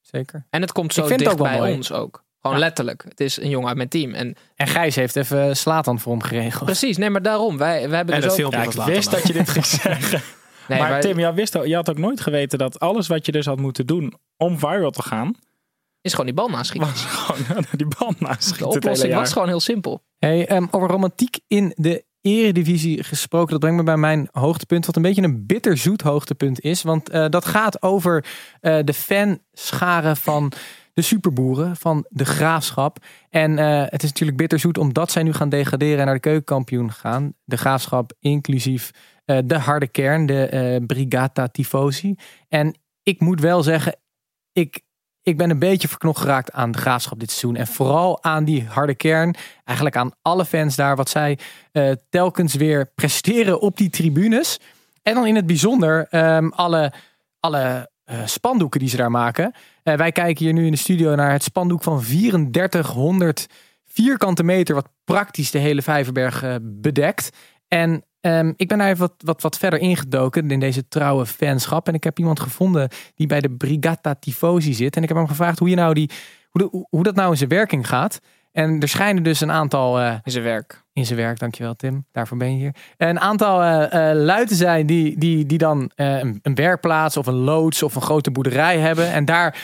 Zeker. En het komt zo Ik vind het dicht bij mooi. ons ook. Gewoon letterlijk. Het is een jongen uit mijn team. En En Gijs heeft even Slatan voor hem geregeld. precies, nee, maar daarom. Wij, wij hebben En dus ook... Ja, ik wist dat je dit ging zeggen. (laughs) Nee, maar Tim, jij wist, al- je had ook nooit geweten dat alles wat je dus had moeten doen om viral te gaan, is gewoon die bal naschieten. was gewoon (laughs) die band naast De schieten het hele oplossing was gewoon heel simpel. Hey, ehm, over romantiek in de eredivisie gesproken. Dat brengt me bij mijn hoogtepunt. Wat een beetje een bitterzoet hoogtepunt is. Want eh, dat gaat over eh, de fanscharen van de superboeren. Van de graafschap. En eh, het is natuurlijk bitterzoet omdat zij nu gaan degraderen en naar de keukenkampioen gaan. De graafschap inclusief de harde kern. De Brigata Tifosi. En ik moet wel zeggen. Ik, ik ben een beetje verknocht geraakt aan de graafschap dit seizoen. En vooral aan die harde kern. Eigenlijk aan alle fans daar. Wat zij eh, telkens weer presteren op die tribunes. En dan in het bijzonder ehm, alle, alle eh, spandoeken die ze daar maken. Eh, wij kijken hier nu in de studio naar het spandoek van 3400 vierkante meter. Wat praktisch de hele Vijverberg bedekt. En ehm, ik ben daar even wat, wat, wat verder ingedoken in deze trouwe fanschap. En ik heb iemand gevonden die bij de Brigata Tifosi zit. En ik heb hem gevraagd hoe, je nou die, hoe, de- hoe dat nou in zijn werking gaat. En er schijnen dus een aantal eh, In zijn werk. in zijn werk, dankjewel Tim, daarvoor ben je hier. Een aantal eh luiten zijn die, die, die dan een, een werkplaats of een loods of een grote boerderij hebben. En daar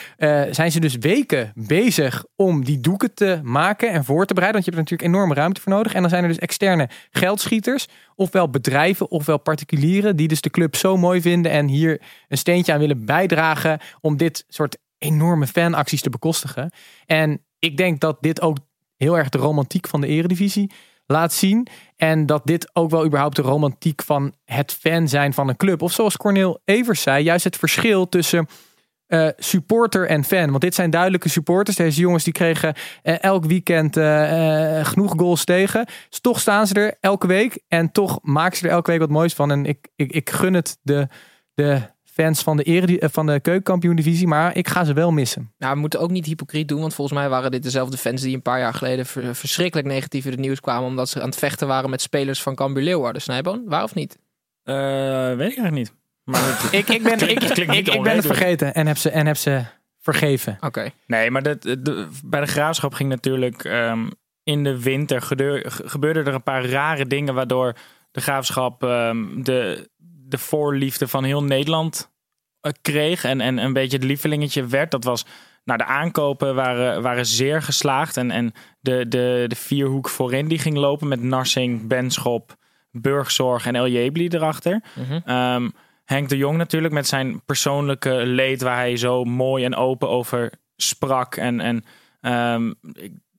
zijn ze dus weken bezig om die doeken te maken en voor te bereiden. Want je hebt er natuurlijk enorme ruimte voor nodig. En dan zijn er dus externe geldschieters, ofwel bedrijven ofwel particulieren, die dus de club zo mooi vinden en hier een steentje aan willen bijdragen om dit soort enorme fanacties te bekostigen. En ik denk dat dit ook heel erg de romantiek van de eredivisie laat zien. En dat dit ook wel überhaupt de romantiek van het fan zijn van een club. Of zoals Cornel Evers zei, juist het verschil tussen eh, supporter en fan. Want dit zijn duidelijke supporters. Deze jongens die kregen eh, elk weekend eh, genoeg goals tegen. Dus toch staan ze er elke week. En toch maken ze er elke week wat moois van. En ik, ik, ik gun het de, de fans van de, eredi- eh, van de keukenkampioen divisie. Maar ik ga ze wel missen. Nou, we moeten ook niet hypocriet doen, want volgens mij waren dit dezelfde fans die een paar jaar geleden ver- verschrikkelijk negatief in het nieuws kwamen omdat ze aan het vechten waren met spelers van Cambuur Leeuwarden. Snijboon, waar of niet? Eh, weet ik eigenlijk niet. Maar (laughs) het- Ik, ik ben, ik, ik, niet ik ben het vergeten en heb ze, en heb ze vergeven. Oké. Nee, maar dat, de, bij de graafschap ging natuurlijk ehm, in de winter gedeur- ge- gebeurden er een paar rare dingen waardoor de graafschap ehm, de, de voorliefde van heel Nederland eh, kreeg en, en een beetje het lievelingetje werd. Dat was, nou, de aankopen waren, waren zeer geslaagd en, en de, de, de vierhoek voorin die ging lopen met Narsing, Benschop, Burgzorg en El Jebli erachter. Mhm. Ehm, Henk de Jong natuurlijk met zijn persoonlijke leed waar hij zo mooi en open over sprak. En, en ehm,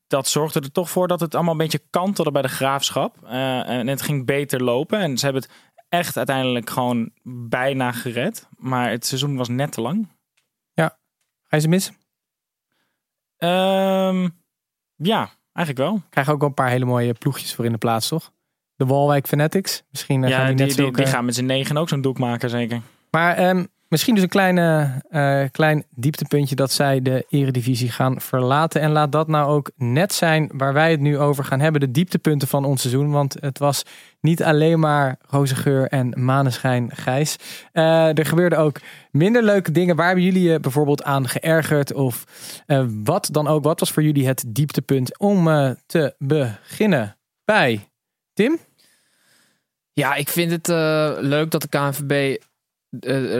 dat zorgde er toch voor dat het allemaal een beetje kantelde bij de graafschap. Eh, en het ging beter lopen. En ze hebben het echt uiteindelijk gewoon bijna gered. Maar het seizoen was net te lang. Ga je ze missen? Ehm, ja, eigenlijk wel. Krijgen ook wel een paar hele mooie ploegjes voor in de plaats, toch? De Walwijk Fanatics. Misschien eh, gaan ja, die die, net die, zulke... die gaan met z'n negen ook zo'n doek maken, zeker. Maar ehm, misschien dus een kleine, eh, klein dieptepuntje dat zij de eredivisie gaan verlaten. En laat dat nou ook net zijn waar wij het nu over gaan hebben. De dieptepunten van ons seizoen. Want het was niet alleen maar roze geur en maneschijn gijs. Eh, er gebeurden ook minder leuke dingen. Waar hebben jullie je bijvoorbeeld aan geërgerd? Of eh, wat dan ook. Wat was voor jullie het dieptepunt om te beginnen? Bij Tim? Ja, ik vind het leuk dat de KNVB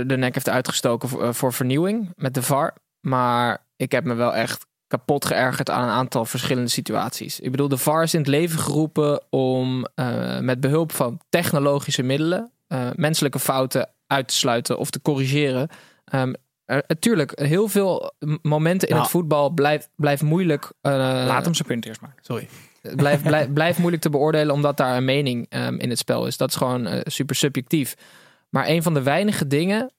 de nek heeft uitgestoken voor, eh, voor vernieuwing met de VAR. Maar ik heb me wel echt kapot geërgerd aan een aantal verschillende situaties. Ik bedoel, de VAR is in het leven geroepen om eh, met behulp van technologische middelen eh, menselijke fouten uit te sluiten of te corrigeren. Ehm er- natuurlijk, heel veel momenten in Nou. het voetbal blijft blijft moeilijk. eh, Laat hem zijn punt eerst maken. Sorry. het blijft, moeilijk te beoordelen omdat daar een mening ehm, in het spel is. Dat is gewoon eh, super subjectief. Maar een van de weinige dingen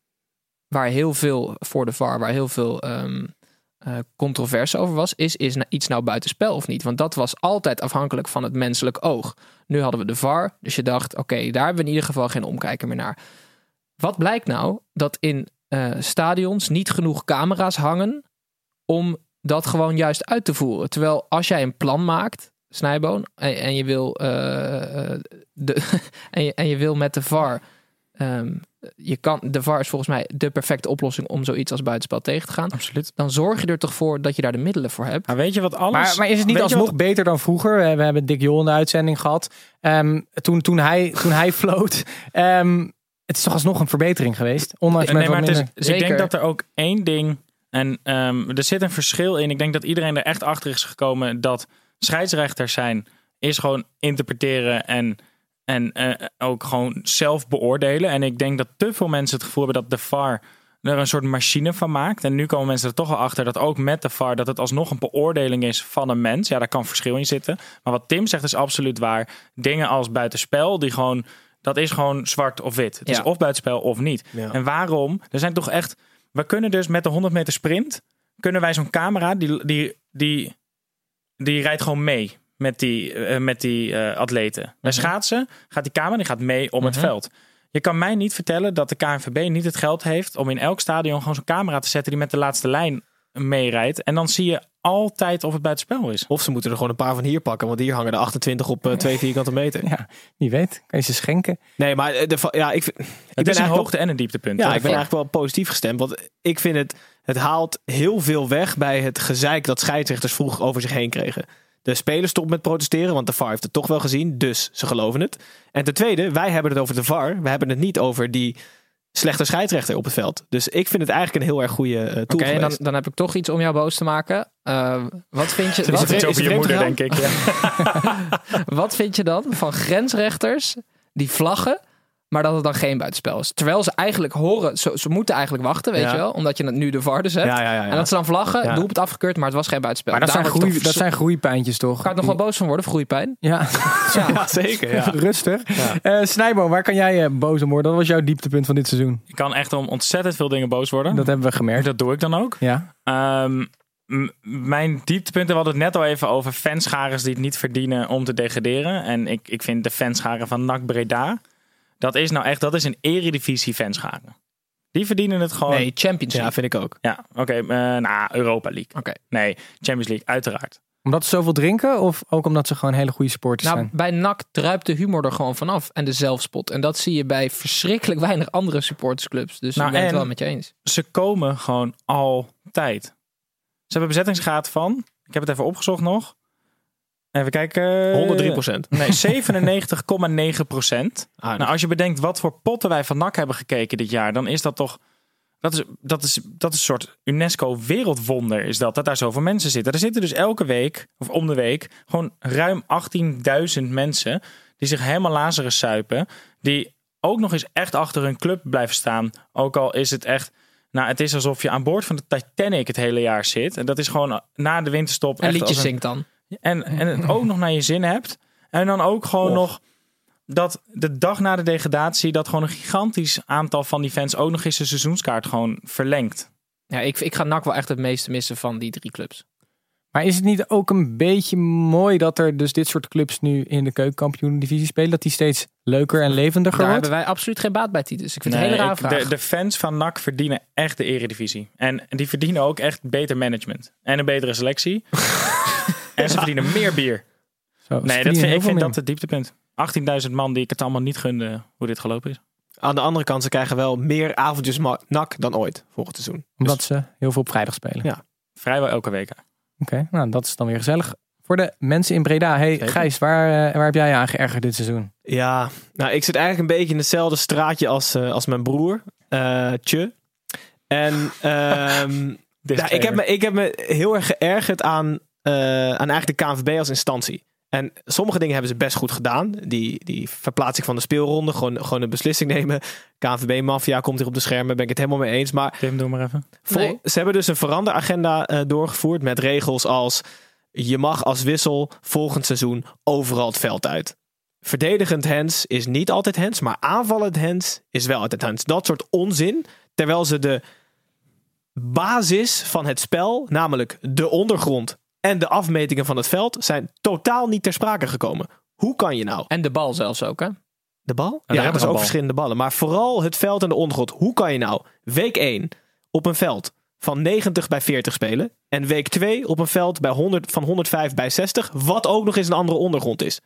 waar heel veel voor de VAR, waar heel veel eh, controverse over was, is, is iets nou buitenspel of niet? Want dat was altijd afhankelijk van het menselijk oog. Nu hadden we de VAR, dus je dacht, oké, daar hebben we in ieder geval geen omkijken meer naar. Wat blijkt nou? Dat in eh, stadions niet genoeg camera's hangen om dat gewoon juist uit te voeren. Terwijl als jij een plan maakt, Snijboon, en, en je wil eh, de, (laughs) en, je, en je wil met de VAR, ehm, je kan, de VAR is volgens mij de perfecte oplossing om zoiets als buitenspel tegen te gaan. Absoluut. Dan zorg je er toch voor dat je daar de middelen voor hebt. Maar weet je wat alles... Maar, maar is het niet alsnog wat- beter dan vroeger? We, we hebben Dick Jol in de uitzending gehad. Ehm, toen, toen, hij, toen hij (laughs) floot. Ehm, het is toch alsnog een verbetering geweest? Ondanks Nee, maar het is, dus ik denk dat er ook één ding. En er zit een verschil in. Ik denk dat iedereen er echt achter is gekomen dat scheidsrechters zijn, is gewoon interpreteren en, en eh, ook gewoon zelf beoordelen. En ik denk dat te veel mensen het gevoel hebben dat de VAR er een soort machine van maakt. En nu komen mensen er toch wel achter dat ook met de VAR dat het alsnog een beoordeling is van een mens. Ja, daar kan verschil in zitten. Maar wat Tim zegt is absoluut waar. Dingen als buitenspel, die gewoon, dat is gewoon zwart of wit. Het is of buitenspel of niet. Ja. En waarom? Er zijn toch echt. We kunnen dus met de 100 meter sprint. Kunnen wij zo'n camera. Die, die, die, die rijdt gewoon mee. Met die, eh, met die eh, atleten. Bij schaatsen gaat die camera die gaat mee om het Mhm. veld. Je kan mij niet vertellen dat de KNVB niet het geld heeft. om in elk stadion gewoon zo'n camera te zetten. die met de laatste lijn meerijdt. En dan zie je altijd of het buitenspel is. Of ze moeten er gewoon een paar van hier pakken. Want hier hangen er 28 op eh, twee vierkante meter. (laughs) Ja, wie weet. Kan je ze schenken? Nee, maar de, ja, ik, vind- ik Het ben een hoogte en een dieptepunt. Ja, ik ben eigenlijk wel positief gestemd. Want ik vind het, het haalt heel veel weg bij het gezeik dat scheidsrechters vroeger over zich heen kregen. De spelers stopt met protesteren, want de VAR heeft het toch wel gezien. Dus ze geloven het. En ten tweede, wij hebben het over de VAR. We hebben het niet over die slechte scheidsrechter op het veld. Dus ik vind het eigenlijk een heel erg goede eh, tool Oké, dan, dan heb ik toch iets om jou boos te maken. Eh, wat vind je... (laughs) Is Wat, is over je moeder, denk ik. Ja. (laughs) wat vind je dan van grensrechters die vlaggen, maar dat het dan geen buitenspel is? Terwijl ze eigenlijk horen, ze, ze moeten eigenlijk wachten, weet Ja. je wel? Omdat je het nu de VAR dus hebt. Ja, ja, ja, ja. En dat ze dan vlaggen, Ja. doelpunt afgekeurd, maar het was geen buitenspel. Maar dat, zijn, Daar groei, toch dat zijn groeipijntjes toch? Kan ik nog wel boos van worden, of groeipijn? Ja, (laughs) Ja, zeker. Ja. (laughs) rustig. Eh Snijboom, waar kan jij eh, boos om worden? Dat was jouw dieptepunt van dit seizoen. Ik kan echt om ontzettend veel dingen boos worden. Dat hebben we gemerkt. Dat doe ik dan ook. Ja. Ehm, m- mijn dieptepunten, we hadden het net al even over fanscharen die het niet verdienen om te degraderen. En ik, ik vind de fanscharen van NAC Breda, dat is nou echt, dat is een eredivisie fanscharen. Die verdienen het gewoon. Nee, Champions ja, League. vind ik ook. Ja, oké. eh, nou, Europa League. Oké. Nee, Champions League, uiteraard. Omdat ze zoveel drinken of ook omdat ze gewoon hele goede sporters Nou, zijn? bij NAC druipt de humor er gewoon vanaf. En de zelfspot. En dat zie je bij verschrikkelijk weinig andere supportersclubs. Dus Nou, ik ben het wel met je eens. Ze komen gewoon altijd. Ze hebben een bezettingsgraad van, ik heb het even opgezocht nog. Even kijken. 103 procent. Nee, 97,9 procent. Ah, Nou, als je bedenkt wat voor potten wij van NAC hebben gekeken dit jaar, dan is dat toch. Dat is, dat is, dat is een soort UNESCO-wereldwonder, is dat, dat daar zoveel mensen zitten. Er zitten dus elke week, of om de week, gewoon ruim 18.000 mensen die zich helemaal lazarus suipen. Die ook nog eens echt achter hun club blijven staan. Ook al is het echt. Nou, het is alsof je aan boord van de Titanic het hele jaar zit. En dat is gewoon na de winterstop. En echt liedjes als een- zingt dan. En, en het ook nog naar je zin hebt. En dan ook gewoon nog dat de dag na de degradatie... dat gewoon een gigantisch aantal van die fans... ook nog eens de seizoenskaart gewoon verlengt. Ja, ik, ik ga NAC wel echt het meeste missen van die drie clubs. Maar is het niet ook een beetje mooi dat er dus dit soort clubs nu in de keukenkampioen-divisie spelen? Dat die steeds leuker en levendiger Daar wordt? hebben wij absoluut geen baat bij, Titus. Ik vind het een hele raar ik- vraag. de, de fans van NAC verdienen echt de eredivisie. En die verdienen ook echt beter management. En een betere selectie. (laughs) en ze verdienen meer bier. Zo, Nee, dat vind, ik vind meer. dat het dieptepunt. 18.000 man die ik het allemaal niet gunde hoe dit gelopen is. Aan de andere kant, ze krijgen wel meer avondjes nak dan ooit volgend seizoen. Omdat ze heel veel op vrijdag spelen. Ja. Vrijwel elke week. Oké, nou dat is dan weer gezellig. Voor de mensen in Breda. Hey Zeker. Gijs, waar, eh, waar heb jij je aan geërgerd dit seizoen? Ja, nou, ik zit eigenlijk een beetje in hetzelfde straatje als, eh, als mijn broer, eh Tje. En (laughs) ehm, ja, ik, heb me, ik heb me heel erg geërgerd aan, eh, aan eigenlijk de KNVB als instantie. En sommige dingen hebben ze best goed gedaan. Die, die verplaatsing van de speelronde, gewoon, gewoon een beslissing nemen. KNVB-maffia komt hier op de schermen, ben ik het helemaal mee eens. Maar Tim, doe maar even. Vol- Nee. Ze hebben dus een veranderagenda eh, doorgevoerd met regels als je mag als wissel volgend seizoen overal het veld uit. Verdedigend hands is niet altijd hands, maar aanvallend hands is wel altijd hands. Dat soort onzin, terwijl ze de basis van het spel, namelijk de ondergrond en de afmetingen van het veld, zijn totaal niet ter sprake gekomen. Hoe kan je nou? En de bal zelfs ook, hè? De bal? Ja, dat is ook bal. verschillende ballen. Maar vooral het veld en de ondergrond. Hoe kan je nou week 1 op een veld van 90 bij 40 spelen. En week 2 op een veld bij 100, van 105 bij 60. Wat ook nog eens een andere ondergrond is.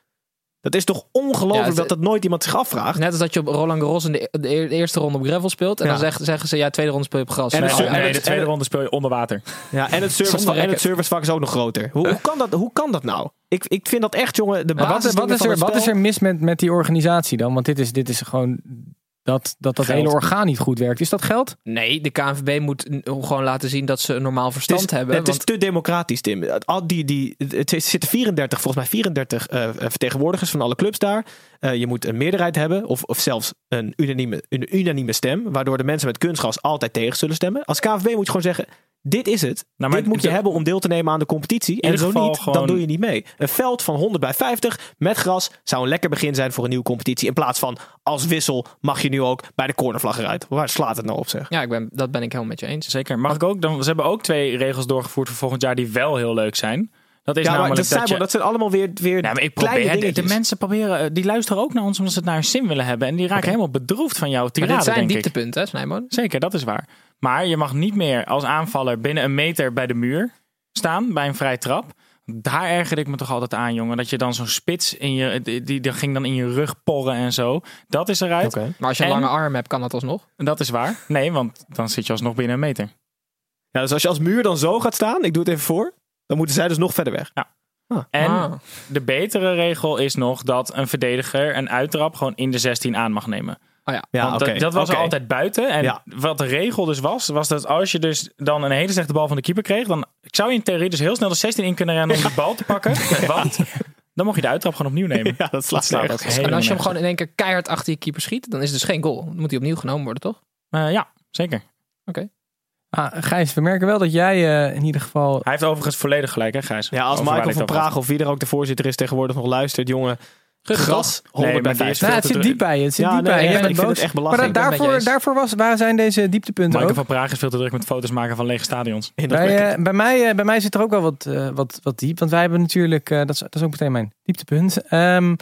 Dat is toch ongelooflijk Ja, het- dat dat nooit iemand zich afvraagt. Net als dat je op Roland Garros in de, de e- eerste ronde op gravel speelt. En Ja. dan zeggen, zeggen ze, ja, tweede ronde speel je op gras. En Nee, het- en nee, het- de tweede ronde speel je onder water. Ja, en het, service, en het servicevak is ook nog groter. Hoe, hoe, kan, dat, hoe kan dat nou? Ik, ik vind dat echt, jongen, de wat, wat, is er, wat is er mis met, met die organisatie dan? Want dit is, dit is gewoon dat dat, dat Geld. hele orgaan niet goed werkt. Is dat geld? Nee, de KNVB moet gewoon laten zien dat ze een normaal verstand het is, hebben. Het want is te democratisch, Tim. Al die, die, het zitten 34, volgens mij 34 eh, vertegenwoordigers van alle clubs daar. Eh, je moet een meerderheid hebben, of, of zelfs een unanieme, een unanieme stem, waardoor de mensen met kunstgas altijd tegen zullen stemmen. Als KNVB moet je gewoon zeggen, dit is het. Nou, maar dit moet je hebben om deel te nemen aan de competitie. En zo niet, gewoon- dan doe je niet mee. Een veld van 100 bij 50 met gras zou een lekker begin zijn voor een nieuwe competitie. In plaats van als wissel mag je nu ook bij de cornervlag eruit. Waar slaat het nou op zeg? ja, ik ben, dat ben ik helemaal met je eens. Zeker. Mag ik ook? Dan, ze hebben ook twee regels doorgevoerd voor volgend jaar die wel heel leuk zijn. Dat is Ja, maar namelijk dat, zijn, dat je... dat zijn allemaal weer, weer Ja, maar ik kleine probeer, de, mensen proberen, eh, die luisteren ook naar ons omdat ze het naar hun zin willen hebben. En die raken helemaal bedroefd van jouw Maar tirade, dit zijn dieptepunten, hè, Snijboon? Zeker, dat is waar. Maar je mag niet meer als aanvaller binnen een meter bij de muur staan bij een vrije trap. Daar ergerde ik me toch altijd aan, jongen. Dat je dan zo'n spits in je. Die, die, ging dan in je rug porren en zo. Dat is eruit. Oké. Maar als je een En- lange arm hebt, kan dat alsnog. Dat is waar. Nee, want dan zit je alsnog binnen een meter. Ja, dus als je als muur dan zo gaat staan, ik doe het even voor, dan moeten zij dus nog verder weg. En Ah. de betere regel is nog dat een verdediger een uittrap gewoon in de 16 aan mag nemen. Oh ja. Ja, Want oké. dat, dat was er Oké. altijd buiten. En Ja. wat de regel dus was, was dat als je dus dan een hele slechte bal van de keeper kreeg, dan zou je in theorie dus heel snel de 16 in kunnen rennen om die bal te pakken. (laughs) Want dan mocht je de uittrap gewoon opnieuw nemen. Ja, dat slaat ook En als je hem gewoon in één keer keihard achter je keeper schiet, dan is het dus geen goal. Dan moet hij opnieuw genomen worden, toch? Eh, ja, zeker. Ah, Gijs, we merken wel dat jij eh, in ieder geval... Hij heeft overigens volledig gelijk, hè, Gijs? Ja, als Over Michael van. Praag of wie er ook de voorzitter is tegenwoordig nog luistert, jongen. Gras, 100 Nee, bij maar die is 5. Nou, het zit diep bij je. Het zit Ja, diep nee, bij je. ik vind het boos. echt Maar belachelijk. Ik je daarvoor, daarvoor was, waar zijn deze dieptepunten Michael ook? van Praag is veel te druk met foto's maken van lege stadions. Bij, eh, bij, mij, eh, bij mij zit er ook wel wat, eh, wat, wat diep. Want wij hebben natuurlijk, eh, dat, is, dat is ook meteen mijn dieptepunt. Ehm,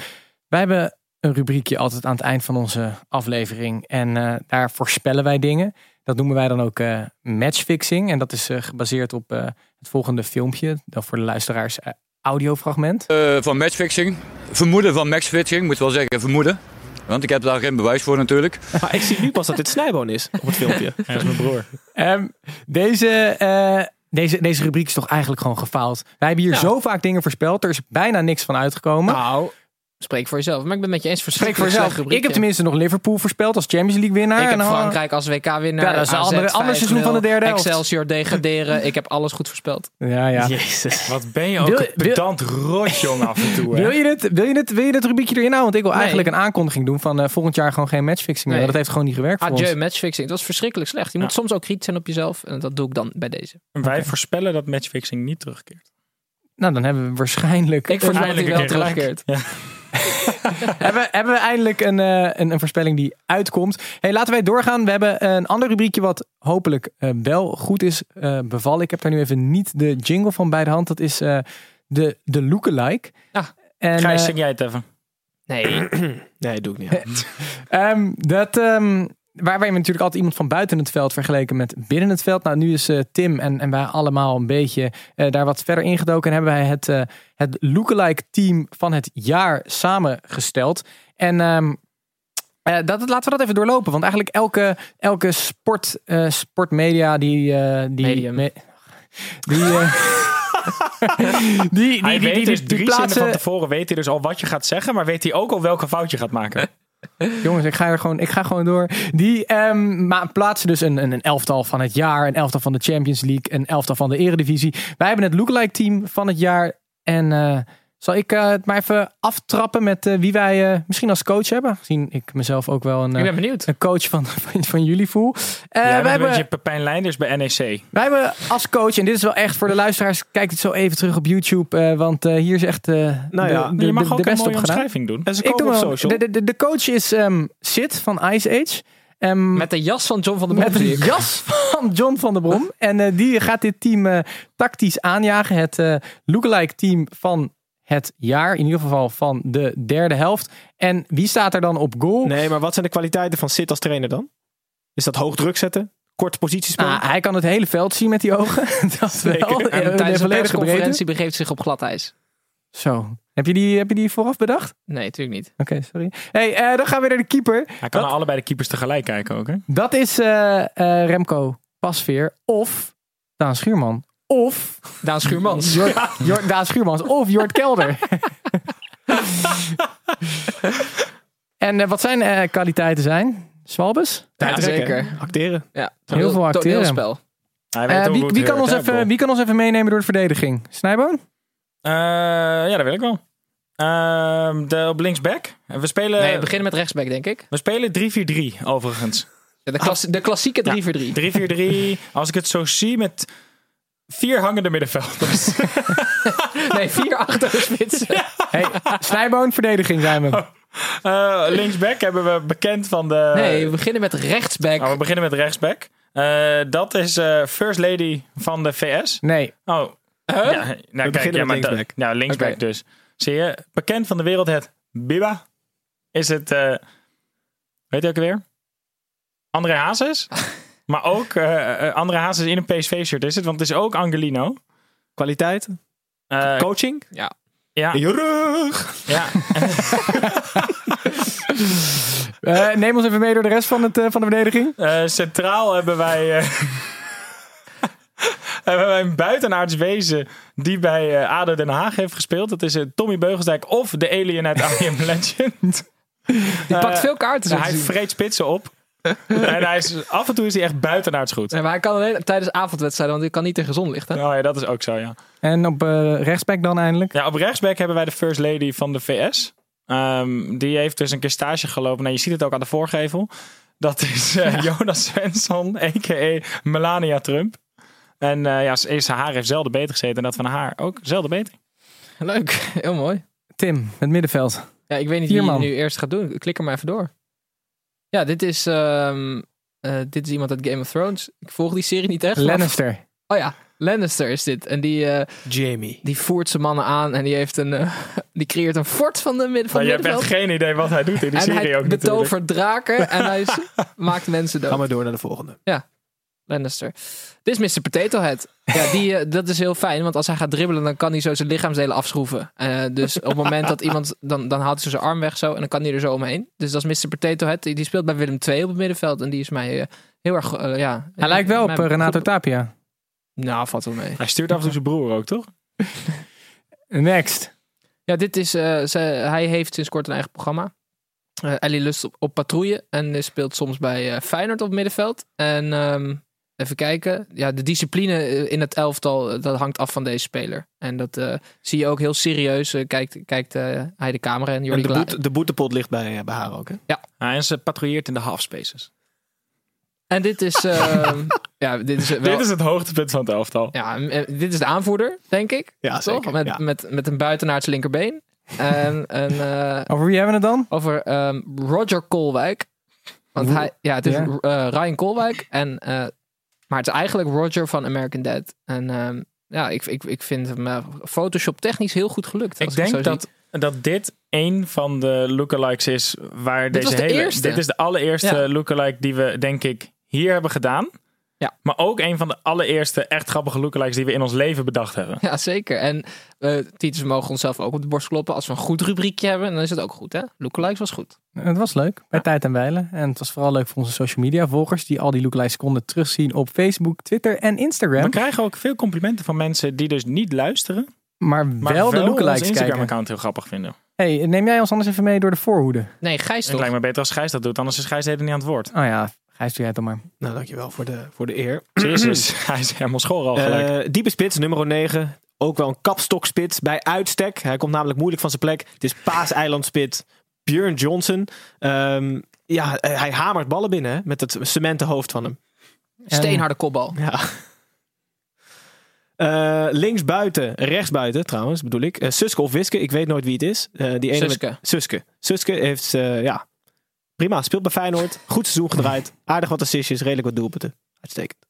wij hebben een rubriekje altijd aan het eind van onze aflevering. En eh, daar voorspellen wij dingen. Dat noemen wij dan ook eh, matchfixing. En dat is eh, gebaseerd op eh, het volgende filmpje. Dan voor de luisteraars audiofragment. Eh, van matchfixing. Vermoeden van matchfixing, moet wel zeggen vermoeden. Want ik heb daar geen bewijs voor natuurlijk. (laughs) Maar ik zie nu pas dat dit Snijboon is op het filmpje. (laughs) Hij is mijn broer. Ehm, deze, eh, deze, deze rubriek is toch eigenlijk gewoon gefaald. Wij hebben hier Ja. zo vaak dingen voorspeld. Er is bijna niks van uitgekomen. Nou, spreek voor jezelf. Maar ik ben het met je eens. Spreek voor jezelf. Ik heb tenminste nog Liverpool voorspeld als Champions League winnaar. Ik heb En dan- Frankrijk als WK-winnaar. Ja, dat is een AZ andere- ander seizoen van de derde helft. Excelsior degraderen. Ik heb alles goed voorspeld. Ja, ja. Jezus. Wat ben je ook Wil- een pedant rot, jongen, af en toe. hè? Wil je, dit, wil, je dit, wil je dit rubriekje erin houden? Want ik wil Nee. eigenlijk een aankondiging doen van eh, volgend jaar gewoon geen matchfixing meer. Nee. Dat heeft gewoon niet gewerkt voor Adieu, ons. matchfixing. Dat is verschrikkelijk slecht. Je moet soms ook kritisch zijn op jezelf. En dat doe ik dan bij deze. Wij voorspellen dat matchfixing niet terugkeert. Nou, dan hebben we waarschijnlijk... Ik voorspel dat hij Eindelijk wel terugkeert. (laughs) hebben, we- hebben we eindelijk een, eh, een, een voorspelling die uitkomt. Hey, laten wij doorgaan. We hebben een ander rubriekje wat hopelijk eh, wel goed is eh, bevallen. Ik heb daar nu even niet de jingle van bij de hand. Dat is eh, de, de lookalike. Ah. en, Gijs, zing jij het even. Nee. (clears throat) Nee, doe ik niet. (laughs) Ehm, dat, ehm, waar wij natuurlijk altijd iemand van buiten het veld vergeleken met binnen het veld. Nou, nu is eh, Tim en, en wij allemaal een beetje eh, daar wat verder ingedoken. En hebben wij het, eh, het lookalike team van het jaar samengesteld. En eh, dat, laten we dat even doorlopen. Want eigenlijk elke, elke sport, sportmedia die... die Medium. me- die, (laughs) die, die, Hij die, weet die, dus die drie zinnen plaatsen, van tevoren weet hij dus al wat je gaat zeggen, maar weet hij ook al welke fout je gaat maken. (laughs) Jongens, ik ga, er gewoon, ik ga gewoon door. Die maar plaatsen dus een, een, een elftal van het jaar, een elftal van de Champions League, een elftal van de Eredivisie. Wij hebben het lookalike team van het jaar. En eh, zal ik eh, het maar even aftrappen met eh, wie wij eh, misschien als coach hebben? Gezien ik mezelf ook wel een, Ik eh, ben benieuwd. een coach van, (laughs) van, van jullie voel. Eh, Jij wij, bent een hebben, beetje Pepijn Leinders bij NEC. wij hebben als coach, en dit is wel echt voor de luisteraars, kijk het zo even terug op YouTube. eh, want eh, hier is echt eh, Nou ja, de, de, je mag de, ook de een beste op mooie omschrijving doen. En ze Ik komen doe op wel. social. De, de, de coach is ehm, Sid van Ice Age. Ehm, Met de jas van John van der Brom. met een ik. jas van John van der Brom. (laughs) En eh, die gaat dit team eh, tactisch aanjagen. Het eh lookalike team van het jaar. In ieder geval van de derde helft. En wie staat er dan op goal? Nee, maar wat zijn de kwaliteiten van Sid als trainer dan? Is dat hoog druk zetten? Korte positiespel? Nou, hij kan het hele veld zien met die ogen. (laughs) dat Zeker. wel. En de Tijdens een volledige breedte. persconferentie begeeft zich op glad ijs. Zo. Heb je, die, heb je die vooraf bedacht? Nee, natuurlijk niet. Oké, sorry. Hey, eh, dan gaan we naar de keeper. Hij kan naar allebei de keepers tegelijk kijken ook, hè? Dat is eh, eh, Remco Pasveer of Daan Schuurman. Of Daan Schuurmans. Jort, Jort, Daan Schuurmans of Jort Kelder. (laughs) en eh, wat zijn eh, kwaliteiten zijn? Zwalbes? Ja, zeker. Acteren. Ja, Heel veel acteren. Ook wie, wie, kan ons even, wie kan ons even meenemen door de verdediging? Snijboon? Eh, ja, dat wil ik wel. Ehm, de, op linksback. En We spelen, Nee, we beginnen met rechtsback, denk ik. we spelen 3-4-3 overigens. De, klas- de klassieke 3-4-3. 3-4-3. Als ik het zo zie met vier hangende middenvelders. (laughs) Nee, vier achter de spits. Hey, Snijboon, verdediging zijn we. Eh, linksback hebben we bekend van de... Nee, we beginnen met rechtsback. Oh, we beginnen met rechtsback. Eh, dat is eh, First Lady van de VS. Nee. Oh. Ja, nou, kijk, beginnen ja, met linksback. Ja, linksback dus. Zie je, bekend van de wereld het Biba. Is het, weet je ook weer? André Hazes. (laughs) maar ook eh, eh, André Hazes in een PSV-shirt is het, want het is ook Angelino. Kwaliteit? Eh, Coaching? Ja. ja, In je rug! ja. (laughs) Eh, neem ons even mee door de rest van, het, van de verdediging. Eh, centraal hebben wij, eh, (laughs) hebben wij een buitenaards wezen die bij eh, ADO Den Haag heeft gespeeld. Dat is Tommy Beugelsdijk of de alien uit I Am Legend. Die pakt veel kaarten. hij vreet spitsen op. (laughs) en hij is, (laughs) af en toe is hij echt buitenaards goed. Nee, maar hij kan alleen tijdens avondwedstrijden, want hij kan niet tegen zonlicht. Hè? Oh ja, dat is ook zo, ja. En op eh, rechtsback dan eindelijk. Ja, op rechtsback hebben wij de first lady van de VS. Ehm, die heeft dus een keer stage gelopen. Nou, je ziet het ook aan de voorgevel. Dat is eh, (laughs) Jonas Svensson, a.k.a. Melania Trump. En eh, ja, is haar heeft zelden beter gezeten. En dat van haar ook zelden beter. Leuk, heel mooi. Tim, het middenveld. Ja, ik weet niet wie man. je nu eerst gaat doen. Klik er maar even door. Ja, dit is, ehm, eh, dit is iemand uit Game of Thrones. Ik volg die serie niet echt. maar- Lannister. Oh ja, Lannister is dit. En die, eh, Jamie. die voert zijn mannen aan en die, heeft een, eh, (laughs) die creëert een fort van, de midden, van Maar je hebt echt geen idee wat hij doet in die En serie hij ook natuurlijk. betovert draken en hij (laughs) maakt mensen dood. Gaan we door naar de volgende. Lannister. Dit is Mr. Potato Head. Ja, die, eh, dat is heel fijn, want als hij gaat dribbelen, dan kan hij zo zijn lichaamsdelen afschroeven. Eh, dus op het moment dat iemand, dan, dan haalt hij zo zijn arm weg zo en dan kan hij er zo omheen. Dus dat is Mr. Potato Head. Die die speelt bij Willem II op het middenveld en die is mij eh, heel erg, ja. Hij lijkt wel op Renato goed- Tapia. Nou, valt wel mee. Hij stuurt af en toe zijn broer ook, toch? (laughs) Next. Ja, dit is, eh, ze, hij heeft sinds kort een eigen programma. Eh Ellie Lust op, op patrouille en speelt soms bij Feyenoord op het middenveld. En ehm, even kijken, ja, de discipline eh, in het elftal, eh, dat hangt af van deze speler. En dat eh, zie je ook heel serieus. kijkt kijkt hij de camera en En Jordi de, Kla- boete, de boetepot ligt bij, bij haar ook, hè? Ja, en ze patrouilleert in de half spaces. En dit is, ehm, (laughs) ja, dit is wel... Dit is het hoogtepunt van het elftal. Ja, dit is de aanvoerder, denk ik. Ja, toch? zeker, Met, ja. met, met een buitenaards linkerbeen. En, (laughs) en eh, Over wie hebben we het dan? over ehm, Roger Kolwijk. Want hij, ja, het is Ja. eh, Ryan Kolwijk. En, eh, maar het is eigenlijk Roger van American Dad. En ehm, ja, ik, ik, ik vind hem eh, Photoshop technisch heel goed gelukt. Ik denk zie. dat, dat dit een van de lookalikes is waar Dit deze was de hele... eerste. Dit is de allereerste Ja. lookalike die we, denk ik, hier hebben gedaan. Ja. Maar ook een van de allereerste echt grappige lookalikes die we in ons leven bedacht hebben. Ja, zeker. En eh Titus mogen onszelf ook op de borst kloppen. Als we een goed rubriekje hebben, dan is het ook goed. Hè? Lookalikes was goed. Het was leuk, bij Tijd en Weilen. En het was vooral leuk voor onze social media volgers... die al die lookalikes konden terugzien op Facebook, Twitter en Instagram. We krijgen ook veel complimenten van mensen die dus niet luisteren. Maar, Maar wel de lookalikes kijken. Instagram-account heel grappig vinden. Hey, neem jij ons anders even mee door de voorhoede? Nee, Gijs Het toch? lijkt me beter als Gijs dat doet, anders is Gijs helemaal niet aan het woord. Oh ja, Gijs, doe jij het dan maar. Nou, dankjewel voor de, voor de eer. (clears throat) (clears throat) Jezus, hij is helemaal school al gelijk. Eh, diepe spits, nummer 9. Ook wel een kapstokspits bij uitstek. Hij komt namelijk moeilijk van zijn plek. Het is Paaseilandspits Björn Johnson. Ehm, ja, eh, hij hamert ballen binnen hè, met het cementen hoofd van hem. Steenharde kopbal. Ja. Eh, links buiten, rechts buiten trouwens bedoel ik. Suske of Wiske, ik weet nooit wie het is. Eh, die ene Suske. Met, Suske. Suske heeft, eh, ja, prima. Speelt bij Feyenoord. Goed seizoen gedraaid. Aardig wat assistjes, redelijk wat doelpunten. Uitstekend.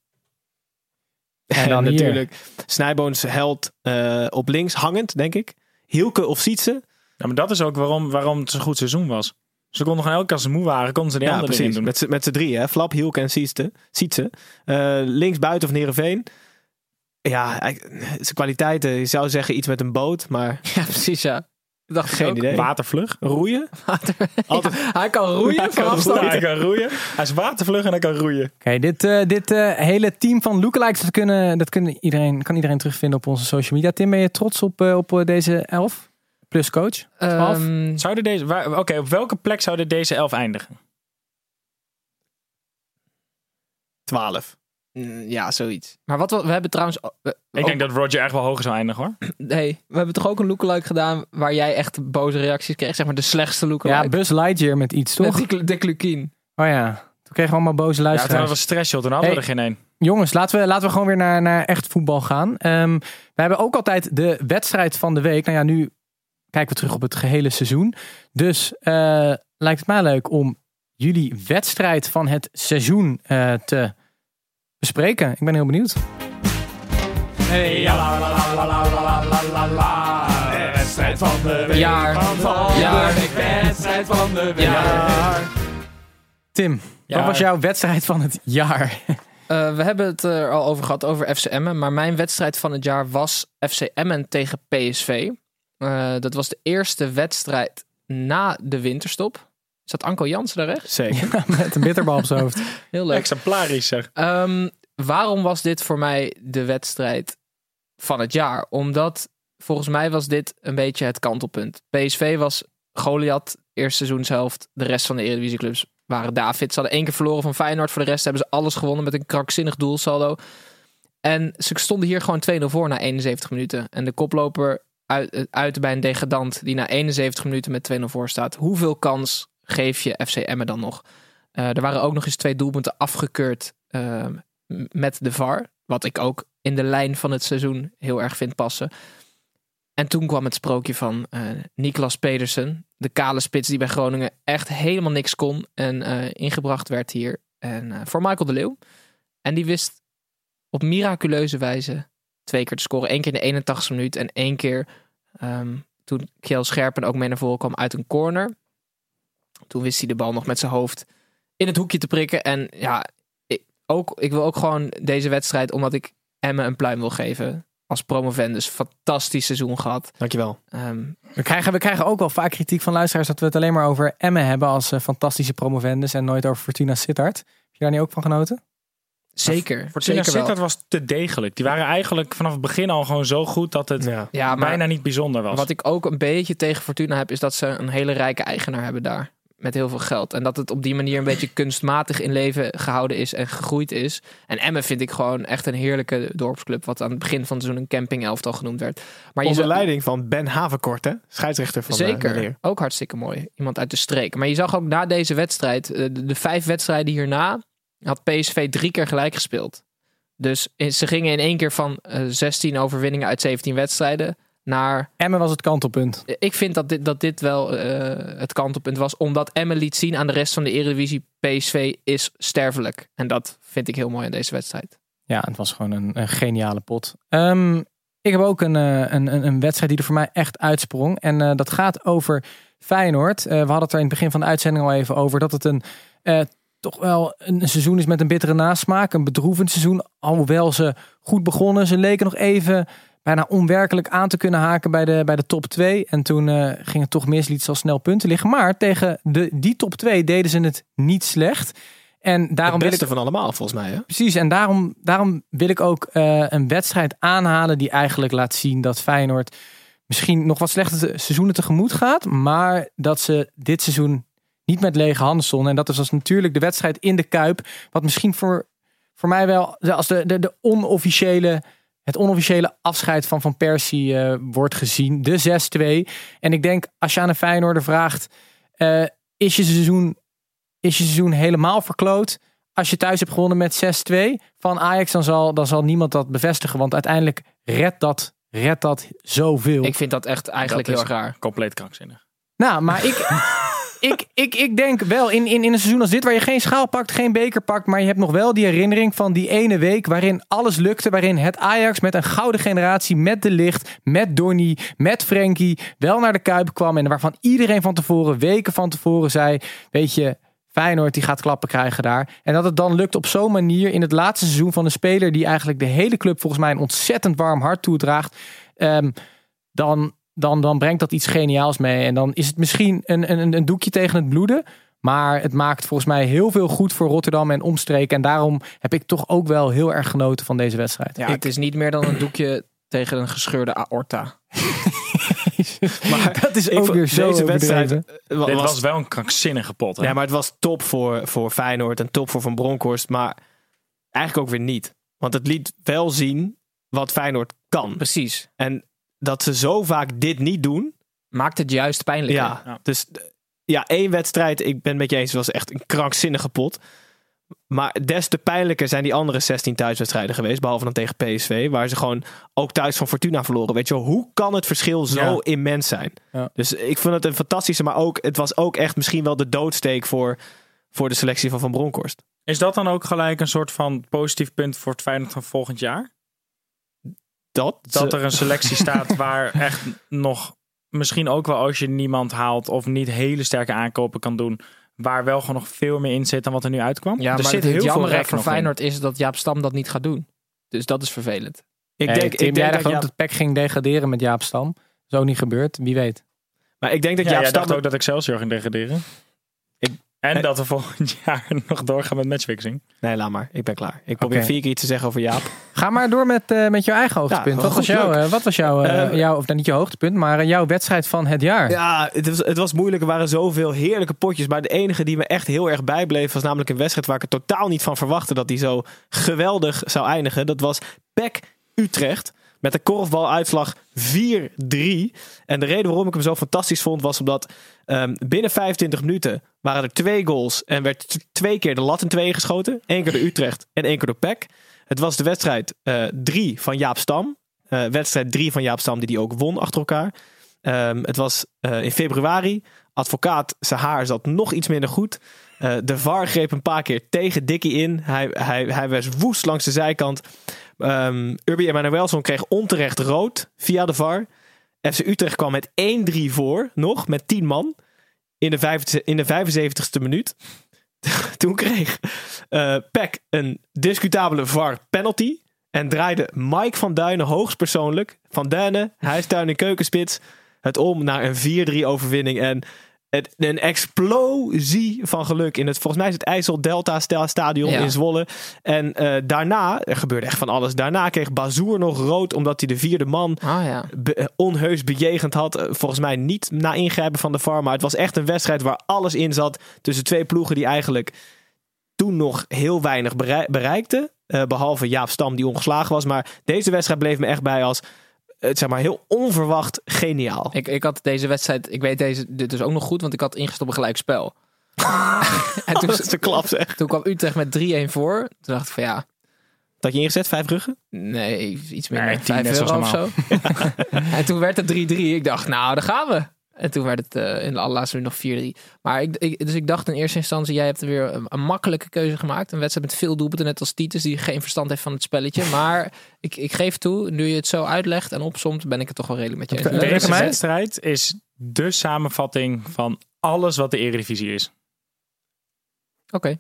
En dan hier. natuurlijk Snijboons held eh, op links, hangend denk ik. Hielke of Sietse. Ja, maar dat is ook waarom, waarom het zo'n goed seizoen was. Ze konden gewoon elke keer als ze moe waren, konden ze die Ja, andere precies. doen. Met z'n- Met z'n drie, hè? Flap, Hielke en Sietse. Sietse. Eh, links buiten van Heerenveen. Ja, zijn kwaliteiten, je zou zeggen iets met een boot, maar (laughs) Ja, precies ja. Dacht ik geen ook. idee. Watervlug. Roeien? (laughs) Altijd. Hij kan roeien Hij kan. Ja, hij kan roeien. Hij is watervlug en hij kan roeien. Oké, dit, eh, dit eh, hele team van lookalikes, dat, kunnen, dat kunnen iedereen, kan iedereen terugvinden op onze social media. Tim, ben je trots op, eh, op deze elf? Plus coach? Twaalf? Ehm, Zouden deze, Oké, op welke plek zouden deze elf eindigen? 12. Mm, ja, zoiets. Maar wat we, we hebben trouwens... eh, Ik ook- denk dat Roger echt wel hoger zou eindigen hoor. (clears throat) Nee, we hebben toch ook een lookalike gedaan waar jij echt boze reacties kreeg. Zeg maar de slechtste ja, lookalike. Buzz Lightyear met iets, toch? Met die Dick Lukien. Oh ja, toen kregen we allemaal boze Ja, toen luisteraars. hadden we stress joh, toen hadden we er geen één. Jongens, laten we, laten we gewoon weer naar, naar echt voetbal gaan. Ehm, we hebben ook altijd de wedstrijd van de week. Nou ja, nu kijken we terug op het gehele seizoen. Dus eh, lijkt het mij leuk om jullie wedstrijd van het seizoen eh, te bespreken. Ik ben heel benieuwd. wedstrijd van de week. Jaar. Jaar. wedstrijd van de Jaar. Tim, wat was jouw wedstrijd van het jaar? Eh, we hebben het er al over gehad, over FC Emmen. Maar mijn wedstrijd van het jaar was FC Emmen tegen PSV. Eh, dat was de eerste wedstrijd na de winterstop. Zat Anko Jansen daar rechts? Zeker. (laughs) Met een bitterbal op zijn hoofd. Heel leuk. Exemplarisch zeg. Ehm, waarom was dit voor mij de wedstrijd van het jaar? Omdat volgens mij was dit een beetje het kantelpunt. PSV was Goliath, eerste seizoenshelft. De rest van de Eredivisieclubs waren David. Ze hadden één keer verloren van Feyenoord. Voor de rest hebben ze alles gewonnen met een krankzinnig doelsaldo. En ze stonden hier gewoon 2-0 voor na 71 minuten. En de koploper uit, uit bij een degradant die na 71 minuten met 2-0 voor staat. Hoeveel kans geef je FC Emmen dan nog? Eh, er waren ook nog eens twee doelpunten afgekeurd eh, m- met de VAR. Wat ik ook in de lijn van het seizoen heel erg vind passen. En toen kwam het sprookje van eh Niklas Pedersen. De kale spits die bij Groningen echt helemaal niks kon. En eh, ingebracht werd hier. En, eh, voor Michael de Leeuw. En die wist op miraculeuze wijze twee keer te scoren. Eén keer in de 81 minuut. En één keer ehm, toen Kjell Scherpen ook mee naar voren kwam uit een corner. Toen wist hij de bal nog met zijn hoofd in het hoekje te prikken. En ja, ook, ik wil ook gewoon deze wedstrijd, omdat ik Emmen een pluim wil geven. Als promovendus. Fantastisch seizoen gehad. Dankjewel. Ehm, We krijgen, we krijgen ook wel vaak kritiek van luisteraars dat we het alleen maar over Emmen hebben als eh, fantastische promovendus en nooit over Fortuna Sittard. Heb je daar niet ook van genoten? zeker. Fortuna zeker wel. Sittard was te degelijk. Die waren eigenlijk vanaf het begin al gewoon zo goed dat het Ja. Ja, maar bijna niet bijzonder was. wat ik ook een beetje tegen Fortuna heb, is dat ze een hele rijke eigenaar hebben daar. Met heel veel geld. En dat het op die manier een beetje kunstmatig in leven gehouden is en gegroeid is. En Emmen vind ik gewoon echt een heerlijke dorpsclub. Wat aan het begin van het seizoen een camping elftal genoemd werd. Maar je Onder zou- leiding van Ben Havenkort, hè? scheidsrechter van de Zeker, Leer. ook hartstikke mooi. Iemand uit de streek. Maar je zag ook na deze wedstrijd, eh, de, de vijf wedstrijden hierna, had PSV drie keer gelijk gespeeld. Dus ze gingen in één keer van eh, 16 overwinningen uit 17 wedstrijden naar... Emmen was het kantelpunt. Ik vind dat dit, dat dit wel eh, het kantelpunt was, omdat Emmen liet zien aan de rest van de Eredivisie, PSV is sterfelijk. En dat vind ik heel mooi aan deze wedstrijd. Ja, het was gewoon een, een geniale pot. Ehm, ik heb ook een, eh, een, een, een wedstrijd die er voor mij echt uitsprong. En eh, dat gaat over Feyenoord. We hadden het er in het begin van de uitzending al even over. Dat het een toch wel een, een seizoen is met een bittere nasmaak. Een bedroevend seizoen. Alhoewel ze goed begonnen. Ze leken nog even bijna onwerkelijk aan te kunnen haken bij de, bij de top 2. En toen eh, ging het toch mis, liet ze al snel punten liggen. Maar tegen de, die top 2 deden ze het niet slecht. En daarom Het wil ik beste van allemaal, volgens mij. Hè? Precies, en daarom, daarom wil ik ook eh, een wedstrijd aanhalen die eigenlijk laat zien dat Feyenoord misschien nog wat slechte seizoenen tegemoet gaat, maar dat ze dit seizoen niet met lege handen stonden. En dat is als natuurlijk de wedstrijd in de Kuip, wat misschien voor, voor mij wel als de, de, de onofficiële, het onofficiële afscheid van Van Persie eh, wordt gezien. De 6-2. En ik denk, als je aan een Feyenoorder vraagt, eh, is je seizoen is je seizoen helemaal verkloot. Als je thuis hebt gewonnen met 6-2 van Ajax, dan zal, dan zal niemand dat bevestigen. Want uiteindelijk redt dat, redt dat zoveel. Ik vind dat echt eigenlijk Dat heel raar. Compleet krankzinnig. Nou, maar ik, (laughs) ik, ik, ik denk wel in, in, in een seizoen als dit, waar je geen schaal pakt, geen beker pakt, maar je hebt nog wel die herinnering van die ene week waarin alles lukte, waarin het Ajax met een gouden generatie, met de licht, met Donny, met Frenkie, wel naar de Kuip kwam en waarvan iedereen van tevoren, weken van tevoren zei, weet je, Feyenoord die gaat klappen krijgen daar. En dat het dan lukt op zo'n manier in het laatste seizoen van een speler die eigenlijk de hele club volgens mij een ontzettend warm hart toedraagt. ehm, dan, dan, dan brengt dat iets geniaals mee. En dan is het misschien een, een, een doekje tegen het bloeden. Maar het maakt volgens mij heel veel goed voor Rotterdam en omstreken. En daarom heb ik toch ook wel heel erg genoten van deze wedstrijd. Ja, het is niet meer dan een doekje tegen een gescheurde aorta. (laughs) maar (laughs) dat is ook weer zo deze wedstrijd overdreven. eh, wa- Dit was, was wel een krankzinnige pot. Hè? ja, maar het was top voor, voor Feyenoord en top voor Van Bronckhorst. Maar eigenlijk ook weer niet. Want het liet wel zien wat Feyenoord kan. Precies. En dat ze zo vaak dit niet doen. Maakt het juist pijnlijk. Ja, Ja. dus ja, één wedstrijd, ik ben het met je eens, was echt een krankzinnige pot. Maar des te pijnlijker zijn die andere 16 thuiswedstrijden geweest. Behalve dan tegen PSV, waar ze gewoon ook thuis van Fortuna verloren. Weet je wel, hoe kan het verschil zo Ja. immens zijn? Ja. Dus ik vond het een fantastische, maar ook, het was ook echt misschien wel de doodsteek voor, voor de selectie van Van Bronckhorst. Is dat dan ook gelijk een soort van positief punt voor het Feyenoord van volgend jaar? Dat, Dat er een selectie staat (laughs) waar echt nog, misschien ook wel als je niemand haalt of niet hele sterke aankopen kan doen, Waar wel gewoon nog veel meer in zit dan wat er nu uitkwam. Ja, er maar zit het heel veel jammer voor in. Feyenoord is dat Jaap Stam dat niet gaat doen. Dus dat is vervelend. Ik Hey, denk, Tim, ik denk dacht dat Jaap, dat PEC ging degraderen met Jaap Stam. Zo niet gebeurd, wie weet. maar ik denk dat Ja, Jaap jij Stam... dacht ook dat Excelsior ging degraderen. En dat we volgend (laughs) jaar nog doorgaan met matchfixing. Nee, laat maar. Ik ben klaar. Ik probeer vier keer iets te zeggen over Jaap. (laughs) Ga maar door met, eh, met jouw eigen hoogtepunt. Ja, wat, was leuk. eh, wat was jouw, jouw, of nou, niet je hoogtepunt, maar jouw wedstrijd van het jaar? Ja, het was, het was moeilijk. Er waren zoveel heerlijke potjes. Maar de enige die me echt heel erg bijbleef... was namelijk een wedstrijd waar ik er totaal niet van verwachtte... dat die zo geweldig zou eindigen. Dat was PEC Utrecht. Met een korfbaluitslag 4-3. En de reden waarom ik hem zo fantastisch vond... was omdat ehm, binnen 25 minuten waren er twee goals... en werd twee keer de lat in tweeën geschoten. Eén keer door Utrecht en één keer door PEC. Het was de wedstrijd 3 van Jaap Stam. Eh, wedstrijd 3 van Jaap Stam die die ook won achter elkaar. Ehm, het was eh, in februari. Advocaat, zijn haar zat nog iets minder goed. Eh, de VAR greep een paar keer tegen Dikkie in. Hij, hij, hij was woest langs de zijkant. Ehm Urbi Emanuelson kreeg onterecht rood via de VAR. FC Utrecht kwam met 1-3 voor, nog met 10 man. In de, vijf- in de 75ste minuut. (laughs) Toen kreeg eh Peck een discutabele VAR penalty. En draaide Mike van Duinen hoogstpersoonlijk. Van Duinen, huistuin en keukenspits. Het om naar een 4-3 overwinning. En het, een explosie van geluk in het, volgens mij is het IJssel Delta Sta- Stadion Ja. in Zwolle. En eh, daarna, er gebeurde echt van alles. Daarna kreeg Bazoer nog rood omdat hij de vierde man Ah ja. be- onheus bejegend had. Eh, Volgens mij niet na ingrijpen van de VAR. Maar het was echt een wedstrijd waar alles in zat. Tussen twee ploegen die eigenlijk toen nog heel weinig berei- bereikten. Eh, behalve Jaap Stam die ongeslagen was. Maar deze wedstrijd bleef me echt bij als eh, zeg maar, heel onverwacht geniaal. Ik, ik had deze wedstrijd, ik weet deze dit dus ook nog goed, want ik had ingesteld op een gelijk spel. (laughs) en toen, Dat is de klap zeg. toen kwam Utrecht met 3-1 voor. Toen dacht ik van ja, Dat je ingezet, vijf ruggen? nee, iets minder. Nee, tien, 5 net euro zoals of zo. (laughs) en toen werd het 3-3. Ik dacht, nou, daar gaan we. En toen werd het eh, in de allerlaatste nog 4-3. Maar ik, ik, dus ik dacht in eerste instantie, jij hebt er weer een, een makkelijke keuze gemaakt. Een wedstrijd met veel doelpunten, net als Titus, die geen verstand heeft van het spelletje. (laughs) Maar ik, ik geef toe, nu je het zo uitlegt en opsomt, ben ik het toch wel redelijk met je eens. Deze mij? wedstrijd is de samenvatting van alles wat de Eredivisie is. Oké.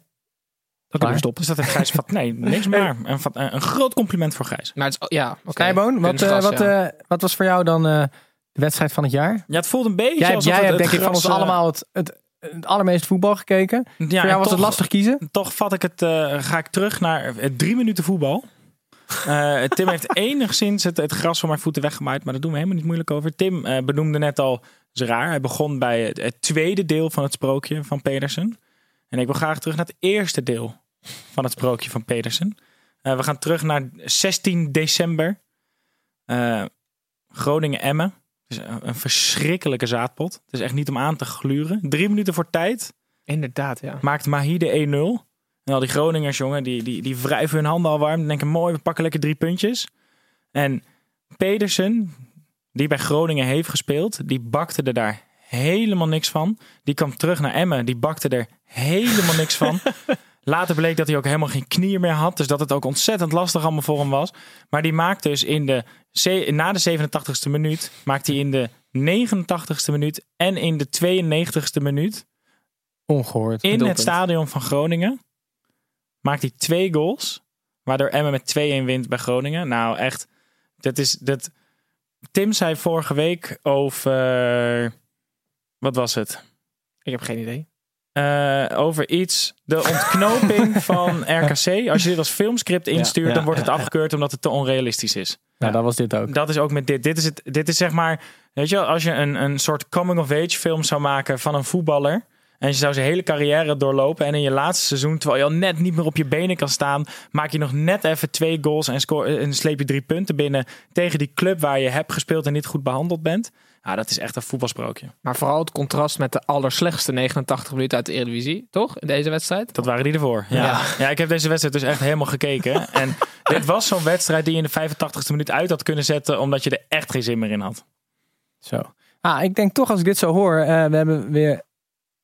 Kunnen we stoppen. Dus dat heeft Gijs vat. Nee, niks (laughs) meer. Een, een groot compliment voor Gijs. Maar het is, ja, oké. Snijboon, wat, eh, wat, ja. eh, wat was voor jou dan eh, de wedstrijd van het jaar? Ja, het voelt een beetje Jij, alsof jij het, hebt denk ik van ons eh, allemaal het, het, het allermeest voetbal gekeken. Ja, voor jou was het lastig kiezen. Toch vat ik het, eh, ga ik terug naar het drie minuten voetbal. (laughs) Eh, Tim heeft enigszins het, het gras voor mijn voeten weggemaaid, maar daar doen we helemaal niet moeilijk over. Tim eh, benoemde net al, is raar, hij begon bij het, het tweede deel van het sprookje van Pedersen. En ik wil graag terug naar het eerste deel van het sprookje van Pedersen. Eh, we gaan terug naar 16 december. Eh, Groningen-Emmen. Is een, verschrikkelijke zaadpot. Het is echt niet om aan te gluren. Drie minuten voor tijd Inderdaad, ja. maakt Mahide 1-0. En al die Groningers, jongen, die, die, die wrijven hun handen al warm. Die denken, mooi, we pakken lekker drie puntjes. En Pedersen, die bij Groningen heeft gespeeld, die bakte er daar helemaal niks van. Die kwam terug naar Emmen, die bakte er helemaal niks van. (laughs) Later bleek dat hij ook helemaal geen knieën meer had. Dus dat het ook ontzettend lastig allemaal voor hem was. Maar die maakte dus in de, na de 87ste minuut, maakt hij in de 89ste minuut en in de 92ste minuut Ongehoord. in het stadion van Groningen maakt hij twee goals. Waardoor Emmen met 2-1 wint bij Groningen. Nou, echt. Dat is, dat... Tim zei vorige week over. Wat was het? Ik heb geen idee. Eh, over iets. De ontknoping (laughs) van RKC. Als je dit als filmscript instuurt, ja, dan wordt het afgekeurd omdat het te onrealistisch is. Nou, dat was dit ook. Dat is ook met dit. Dit is, het, dit is zeg maar. Weet je, wel, als je een, een soort coming-of-age film zou maken van een voetballer. En je zou zijn hele carrière doorlopen. En in je laatste seizoen, terwijl je al net niet meer op je benen kan staan. Maak je nog net even twee goals en, score, en sleep je drie punten binnen. Tegen die club waar je hebt gespeeld en niet goed behandeld bent. Ja, dat is echt een voetbalsprookje. Maar vooral het contrast met de allerslechtste 89 minuten uit de Eredivisie, toch? In deze wedstrijd. Dat waren die ervoor. Ja. Ja. Ja. ik heb deze wedstrijd dus echt helemaal gekeken. (laughs) En dit was zo'n wedstrijd die je in de 85ste minuut uit had kunnen zetten. Omdat je er echt geen zin meer in had. Zo. Ah, ik denk toch als ik dit zo hoor, eh, we hebben weer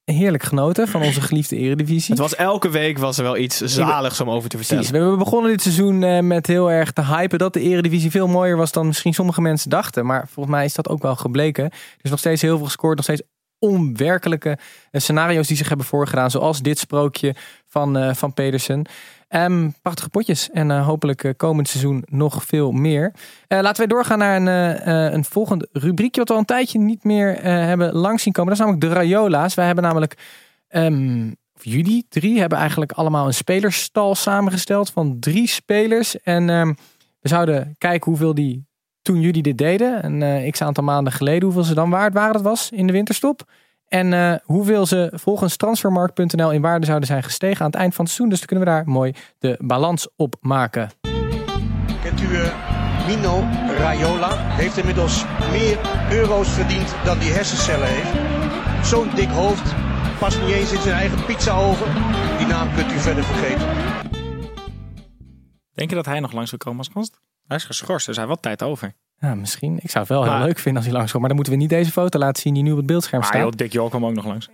heerlijk genoten van onze geliefde eredivisie. Het was elke week was er wel iets zaligs om over te vertellen. Precies. We hebben begonnen dit seizoen eh, met heel erg te hypen dat de eredivisie veel mooier was dan misschien sommige mensen dachten. Maar volgens mij is dat ook wel gebleken. Er is nog steeds heel veel gescoord, nog steeds onwerkelijke eh, scenario's die zich hebben voorgedaan. Zoals dit sprookje van, eh, van Pedersen. Ehm, prachtige potjes. En eh, hopelijk eh, komend seizoen nog veel meer. Eh, laten we doorgaan naar een, een volgend rubriekje. Wat we al een tijdje niet meer hebben langs zien komen. Dat is namelijk de Rayola's. Wij hebben namelijk... ehm, of jullie drie hebben eigenlijk allemaal een spelerstal samengesteld van drie spelers. En ehm, we zouden kijken hoeveel die toen jullie dit deden. Een x aantal maanden geleden. Hoeveel ze dan waard waren dat was in de winterstop. En eh, hoeveel ze volgens transfermarkt.nl in waarde zouden zijn gestegen aan het eind van het seizoen. Dus dan kunnen we daar mooi de balans op maken. Kent u eh, Mino Raiola? Heeft inmiddels meer euro's verdiend dan die hersencellen heeft. Zo'n dik hoofd, past niet eens in zijn eigen pizzaoven. Die naam kunt u verder vergeten. Denk je dat hij nog langs wil komen als gast? Hij is geschorst, dus hij wat tijd over. Ja, misschien. Ik zou het wel heel Maar- leuk vinden als hij langskomt. Maar dan moeten we niet deze foto laten zien die nu op het beeldscherm Maar staat. joh, Dick Jol kwam ook nog langs.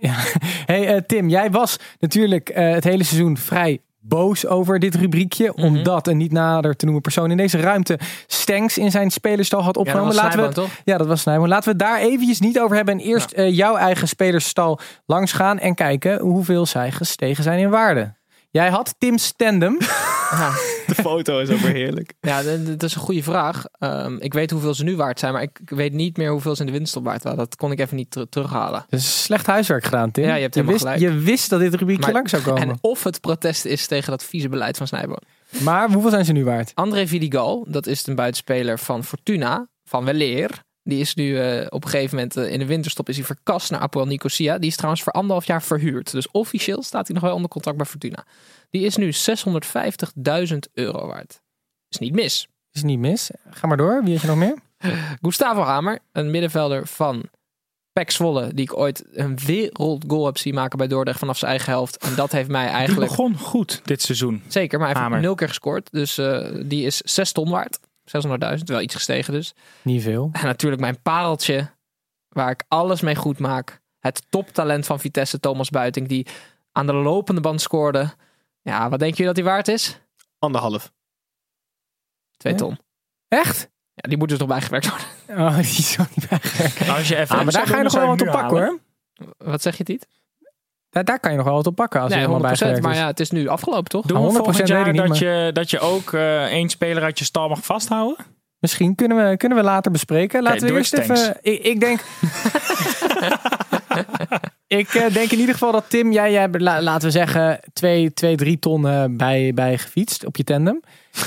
Hey eh, Tim, jij was natuurlijk eh, het hele seizoen vrij boos over dit rubriekje. Mhm. Omdat een niet nader te noemen persoon in deze ruimte Stanks in zijn spelerstal had Ja, dat opgenomen. was Laten we, Snijboon, toch? ja, dat was Snijboon. Laten we het daar eventjes niet over hebben. En eerst eh, jouw eigen spelerstal langs gaan. En kijken hoeveel zij gestegen zijn in waarde. Jij had Tim Stendem. (laughs) De foto is ook weer heerlijk. Ja, dat is een goede vraag. Ehm, ik weet hoeveel ze nu waard zijn, maar ik weet niet meer hoeveel ze in de winststop waard waren. Dat kon ik even niet ter- terughalen. Dus slecht huiswerk gedaan, Tim. Ja, je hebt helemaal wist, gelijk. je wist dat dit rubriekje Maar- langs zou komen. En of het protest is tegen dat vieze beleid van Snijboon. Maar hoeveel zijn ze nu waard? André Vidigal, dat is een buitenspeler van Fortuna, van Weleer. Die is nu eh, op een gegeven moment eh, in de winterstop is hij verkast naar Apoel Nicosia. Die is trouwens voor anderhalf jaar verhuurd. Dus officieel staat hij nog wel onder contract bij Fortuna. Die is nu 650.000 euro waard. Is niet mis. Is niet mis. Ga maar door. Wie had je nog meer? (laughs) Gustavo Hamer, een middenvelder van Pek Zwolle, die ik ooit een wereldgoal heb zien maken bij Dordrecht vanaf zijn eigen helft. En dat heeft mij Die eigenlijk... begon goed dit seizoen. Zeker, maar hij heeft Hamer. nul keer gescoord. Dus eh, die is 6 ton waard. 600.000, wel iets gestegen dus. Niet veel. En natuurlijk mijn pareltje, waar ik alles mee goed maak. Het toptalent van Vitesse, Thomas Buiting, die aan de lopende band scoorde. Ja, wat denk je dat hij waard is? Anderhalf. Twee Ja. ton. Echt? Ja, die moet dus nog bijgewerkt worden. Oh, die is wel niet bijgewerkt. Als je even Ah, maar daar ga je nog wel wat op pakken hoor. Wat zeg je, Tiet? Daar, daar kan je nog wel wat op pakken als Nee, je 100%. helemaal bijgewerkt Maar is. ja, het is nu afgelopen, toch? Doen Ah, we 100% volgend weet jaar dat, je, dat je ook eh, één speler uit je stal mag vasthouden? Misschien kunnen we, kunnen we later bespreken. Laten we eerst eens, even... Ik, ik denk... (laughs) ik eh, denk in ieder geval dat Tim, jij, jij hebt, la- laten we zeggen, 2, 2 3 ton eh, bij, bij gefietst op je tandem.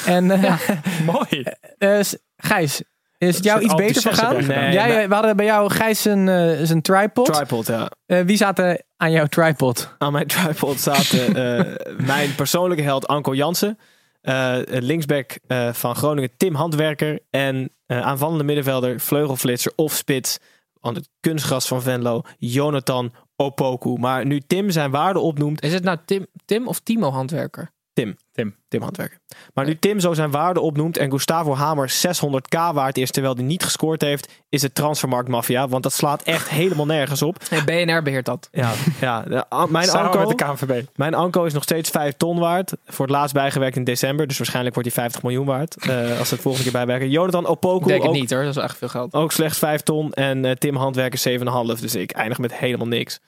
En eh, Mooi. (laughs) Gijs, is het jou iets beter vergaan? heb jij Nee, we hadden bij jou Gijs een, eh, zijn tripod. Tripod, ja. Eh, wie zaten aan jouw tripod? Aan mijn tripod zaten (laughs) eh, mijn persoonlijke held Anko Jansen. eh, linksback eh, van Groningen Tim Handwerker. En eh, aanvallende middenvelder, vleugelflitser of spits. Aan het kunstgras van Venlo, Jonathan Opoku. Maar nu Tim zijn waarde opnoemt, Is het nou Tim, Tim of Timo Handwerker? Tim. Tim. Tim Handwerker. Maar nu Tim zo zijn waarde opnoemt en Gustavo Hamer 600k waard is terwijl hij niet gescoord heeft, is het transfermarktmafia. Want dat slaat echt (laughs) helemaal nergens op. Nee, BNR beheert dat. Ja, ja de- a- mijn Samen Anko, met de KNVB. mijn Anko is nog steeds 5 ton waard. Voor het laatst bijgewerkt in december. Dus waarschijnlijk wordt hij 50 miljoen waard. eh, (laughs) als ze het volgende keer bijwerken. Jonathan Ik Opoku denk het ook, niet hoor, dat is echt veel geld. ook slechts 5 ton. En eh, Tim Handwerker 7,5. Dus ik eindig met helemaal niks.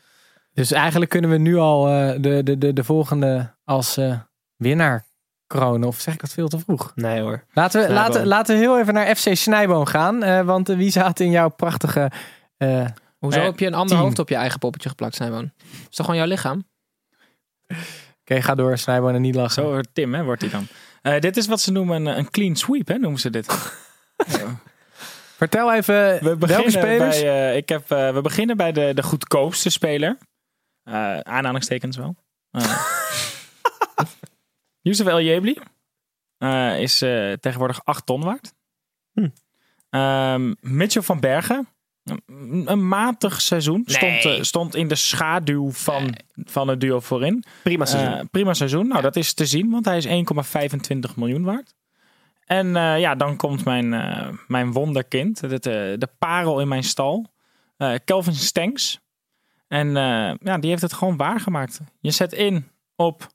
Dus eigenlijk kunnen we nu al eh, de, de, de, de volgende als winnaar kronen. Of zeg ik dat veel te vroeg? Nee hoor. Laten we, laten, laten we heel even naar FC Snijboon gaan. eh, want eh, wie zat in jouw prachtige... eh, Hoezo heb je een ander hoofd op je eigen poppetje geplakt, Simon? Is toch gewoon jouw lichaam? Oké, ga door. Snijboon en niet lachen. Zo, Tim, hè, wordt hij dan. Eh, dit is wat ze noemen een, een clean sweep, hè, noemen ze dit. (laughs) Vertel even We welke beginnen spelers... bij, ik heb, we beginnen bij de, de goedkoopste speler. Eh aanhalingstekens wel. (laughs) Uh, Youssef El Jebli eh, is eh, tegenwoordig 8 ton waard. Hm. Ehm, Mitchell van Bergen. Een, een matig seizoen. Stond, eh, stond in de schaduw van, van het duo voorin. Prima seizoen. Prima seizoen. Nou, dat is te zien, want hij is 1,25 miljoen waard. En eh, ja, dan komt mijn, eh, mijn wonderkind, het, eh, de parel in mijn stal, eh, Kelvin Stenks. En eh, ja, die heeft het gewoon waargemaakt. Je zet in op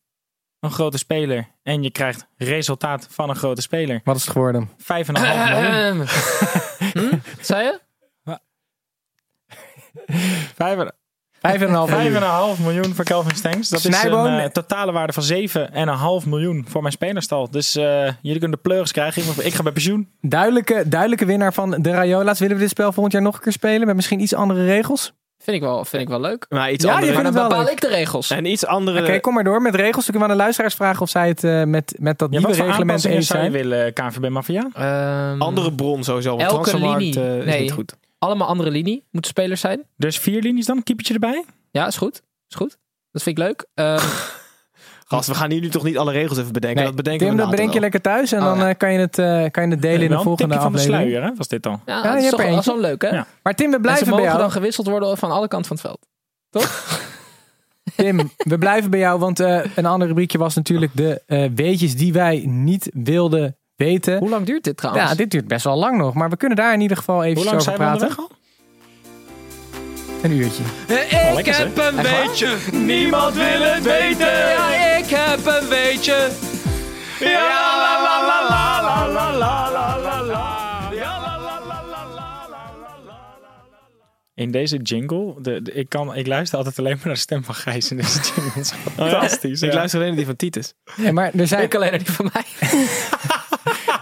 een grote speler en je krijgt resultaat van een grote speler. Wat is het geworden? 5,5 miljoen. (laughs) hm? Wat zei je? Vijf en- Vijf en een half miljoen. 5,5 miljoen voor Kelvin Stengs. Dat Snijboon. is een eh, totale waarde van 7,5 miljoen voor mijn spelerstal. Dus eh, jullie kunnen de pleuris krijgen. Ik, ik ga bij pensioen. Duidelijke, duidelijke winnaar van de Rayola's. Willen we dit spel volgend jaar nog een keer spelen? Met misschien iets andere regels? Vind ik wel, vind ik wel leuk. Maar iets Ja, andere... Maar dan bepaal leuk. ik de regels. En iets andere... Oké, kom maar door met regels. Dan kunnen we aan de luisteraars vragen of zij het eh, met, met dat Ja, nieuwe reglement eens zou je zijn. willen, KNVB Mafia? Ehm, andere bron sowieso. Want Elke linie. eh, is Nee. niet goed. Allemaal andere linie moeten spelers zijn. Dus vier linies dan, keepertje erbij? Ja, is goed. Is goed. Dat vind ik leuk. Ehm, (laughs) Gast, we gaan hier nu toch niet alle regels even bedenken. Nee, dat bedenken Tim, we dat bedenk je lekker thuis en Oh, dan ja. eh, kan, je het, eh, kan je het delen in de een volgende tipje van de aflevering. sluier, hè? Was dit al? ja, je dat is hebt toch dat is eentje. wel leuk, hè? Ja. Maar Tim, we En ze blijven bij mogen jou. dan gewisseld worden van alle kanten van het veld. (laughs) Tim, we blijven bij jou, want eh, een ander rubriekje was natuurlijk de eh, weetjes die wij niet wilden weten. Hoe lang duurt dit trouwens? Ja, dit duurt best wel lang nog, maar we kunnen daar in ieder geval even Hoe lang over zijn we praten. Een uurtje. Oh, lekker, zeg. een weetje, niemand wil het weten. Ja, ik heb een weetje. Ja, la la la la la la la la la la. Ja, la la la la la la la la. In deze jingle, de, de- ik, kan, ik luister altijd alleen maar naar de stem van Gijs in deze jingle. Dat is fantastisch. Ik ja. luister alleen naar die van Titus. Ja, maar er zijn, Ik alleen naar die van mij.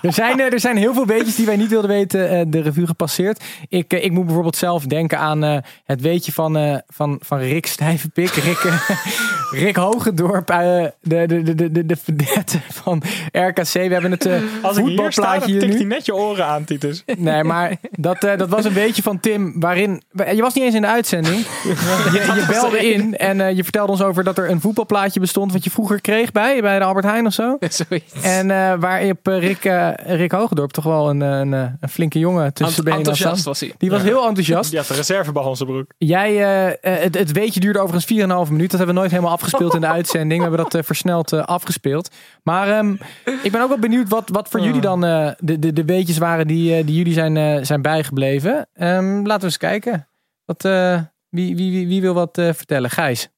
Er, zijn, eh, er zijn heel veel weetjes die wij niet wilden weten eh, de revue gepasseerd. Ik, eh, ik moet bijvoorbeeld zelf denken aan het weetje van, van, van Rick Stijvenpik. Rick, Rick Hogendorp, eh, de, de, de, de, de, vedette van RKC. We hebben het eh Als ik hier sta, dan tikt hij net je oren aan, Titus. Nee, maar dat, eh, dat was een beetje van Tim, waarin... Je was niet eens in de uitzending. (laughs) Je, je belde in en eh, je vertelde ons over dat er een voetbalplaatje bestond... wat je vroeger kreeg bij, bij de Albert Heijn of zo. (laughs) Zoiets. En eh waar Rick, Rick Hogendorp toch wel een, een, een flinke jongen tussen de benen staan. was hij. Die was heel enthousiast. Die had de reservebal in zijn broek. Jij, het, het weetje duurde overigens 4,5 minuut. Dat hebben we nooit helemaal afgespeeld in de uitzending. We hebben dat eh, versneld eh, afgespeeld. Maar ehm, ik ben ook wel benieuwd wat, wat voor jullie dan eh, de, de, de weetjes waren die, die jullie zijn, zijn bijgebleven. Ehm, laten we eens kijken. Wat, wie, wie, wie, wie wil wat vertellen? Gijs.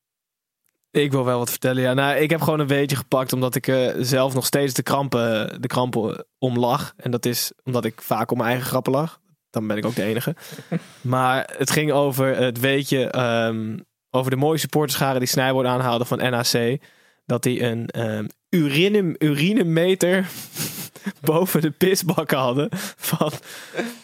Ik wil wel wat vertellen. Ja, nou, ik heb gewoon een beetje gepakt omdat ik zelf nog steeds de krampen, de krampen om lag. En dat is omdat ik vaak om mijn eigen grappen lag. Dan ben ik ook de enige. (laughs) maar het ging over het weetje ehm, over de mooie supporterscharen die Snijboord aanhaalde van NAC. Dat die een ehm urine, urinemeter (laughs) boven de pisbakken hadden. Van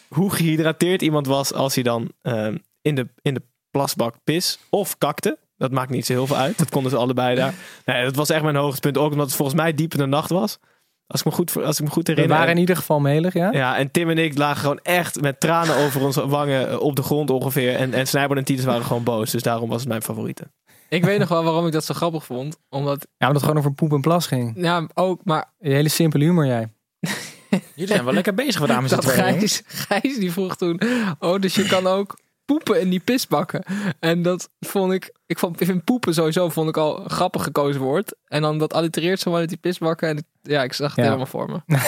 hoe gehydrateerd iemand was als hij dan ehm, in, de, in de plasbak pis of kakte. Dat maakt niet zo heel veel uit. Dat konden ze allebei daar. Nee, dat was echt mijn hoogtepunt. Ook omdat het volgens mij diep in de nacht was. Als ik me goed, als ik me goed We herinner. waren in ieder geval melig, ja? Ja, en Tim en ik lagen gewoon echt met tranen over onze wangen eh, op de grond ongeveer. En, en Snijboord en Titus waren gewoon boos. Dus daarom was het mijn favoriete. Ik weet nog wel waarom ik dat zo grappig vond. Omdat, Ja, omdat het gewoon over poep en plas ging. ja, ook, maar Een hele simpele humor, jij. (laughs) Jullie zijn wel lekker bezig wat dames en dat heren. Gijs, Gijs die vroeg toen, oh, dus je kan ook poepen in die pisbakken. En dat vond ik, ik vond ik vind poepen sowieso vond ik al een grappig gekozen woord. En dan dat allitereert zo uit die pisbakken. En het- ja, ik zag het Ja. helemaal voor me. (laughs)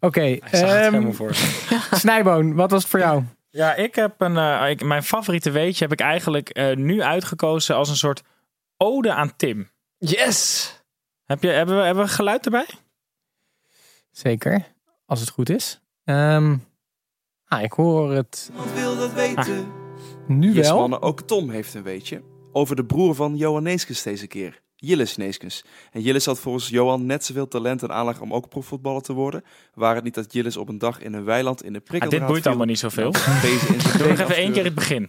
Oké, Hij zag het ehm, helemaal voor zich. (laughs) Snijboon, wat was het voor jou? Ja, ik heb een, eh, ik, mijn favoriete weetje heb ik eigenlijk eh, nu uitgekozen als een soort ode aan Tim. Yes! Heb je, hebben, we, hebben we geluid erbij? Zeker, als het goed is. Ehm, ah, ik hoor het Niemand wil dat weten. nu Yes, wel. mannen, ook Tom heeft een weetje. Over de broer van Johan Neeskens deze keer. Jillis Neeskens. En Jillis had volgens Johan net zoveel talent en aanleg om ook profvoetballer te worden. Waar het niet dat Jillis op een dag in een weiland in de Ah, prikkeldraad dit boeit viel. allemaal niet zoveel. (laughs) Doe nog even één keer het begin.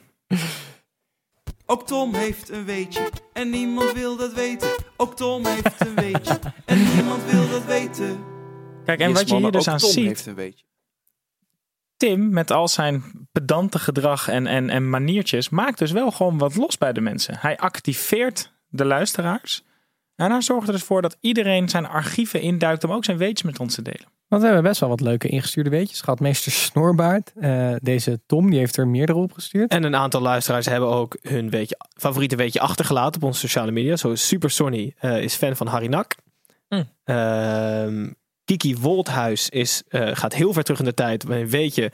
Ook Tom heeft een weetje. En niemand wil dat weten. Ook Tom heeft een weetje. En niemand wil dat weten. Kijk, en Yes, wat je hier mannen, dus ook aan Tom ziet, heeft een weetje. Tim met al zijn pedante gedrag en, en, en maniertjes maakt dus wel gewoon wat los bij de mensen. Hij activeert de luisteraars. En hij zorgt er dus voor dat iedereen zijn archieven induikt om ook zijn weetjes met ons te delen. Want we hebben best wel wat leuke ingestuurde weetjes gehad. Meester Snorbaard, eh, deze Tom, die heeft er meerdere opgestuurd. En een aantal luisteraars hebben ook hun weetje, favoriete weetje achtergelaten op onze sociale media. Zo is Super Sonny eh, is fan van Harry Nak. Ehm, Kiki Wolthuis is, eh, gaat heel ver terug in de tijd met een weetje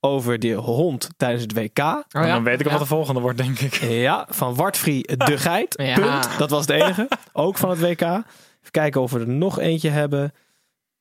over de hond tijdens het WK. Oh, En dan weet ik al ja. wat de volgende wordt, denk ik. Ja, van Wartfree (laughs) de Geit. Ja. Punt. Dat was het enige. Ook van het WK. Even kijken of we er nog eentje hebben.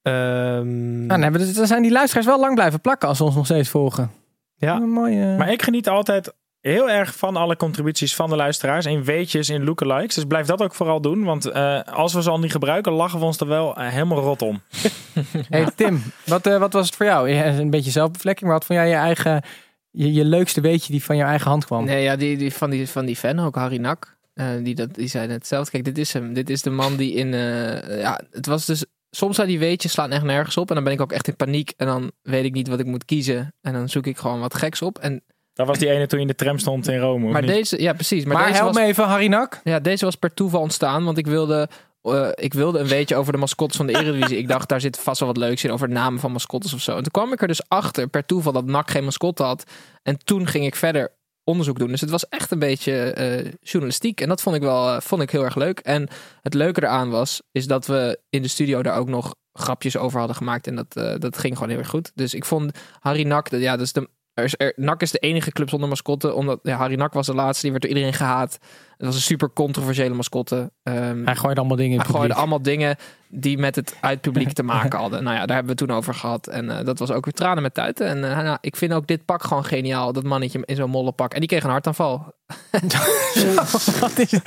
Ehm, Nou, dan, hebben we dan zijn die luisteraars wel lang blijven plakken als ze ons nog steeds volgen. Ja. Een mooie... Maar ik geniet altijd heel erg van alle contributies van de luisteraars. In weetjes, in lookalikes. Dus blijf dat ook vooral doen. Want eh, als we ze al niet gebruiken, lachen we ons er wel eh, helemaal rot om. (laughs) Hey Tim, wat, eh, wat was het voor jou? Ja, Een beetje zelfbevlekking, maar wat vond jij je eigen, je, je leukste weetje die van jouw eigen hand kwam? Nee, ja, die, die, van, die, van die fan ook, Harry Nak. eh, die, dat, die zei hetzelfde. Kijk, dit is hem. Dit is de man die in... eh, ja, het was dus... Soms zijn die weetjes slaan echt nergens op. En dan ben ik ook echt in paniek. En dan weet ik niet wat ik moet kiezen. En dan zoek ik gewoon wat geks op. En, Dat was die ene toen je in de tram stond in Rome. maar niet? deze... Ja, precies. Maar, maar deze help was, me even, Harry Nak. Ja, deze was per toeval ontstaan. Want ik wilde... eh, ik wilde een weetje over de mascottes van de Eredivisie. ik dacht, daar zit vast wel wat leuks in over de namen van mascottes of zo. En toen kwam ik er dus achter, per toeval, dat NAC geen mascotte had. En toen ging ik verder onderzoek doen. Dus het was echt een beetje eh, journalistiek. En dat vond ik wel eh, vond ik heel erg leuk. En het leuke eraan was, is dat we in de studio daar ook nog grapjes over hadden gemaakt. En dat, eh, dat ging gewoon heel erg goed. Dus ik vond Harry Nak, ja, dus de, er is, er, NAC is de enige club zonder mascotte. Omdat ja, Harry Nak was de laatste, die werd door iedereen gehaat. Het was een super controversiële mascotte. Ehm, Hij gooide allemaal dingen in hij gooide allemaal dingen die met het uit publiek te (laughs) maken hadden. Nou ja, daar hebben we het toen over gehad. En eh, dat was ook weer tranen met tuiten. En eh, nou, ik vind ook dit pak gewoon geniaal. Dat mannetje in zo'n molle pak. En die kreeg een hartaanval. (laughs) (laughs) Wat is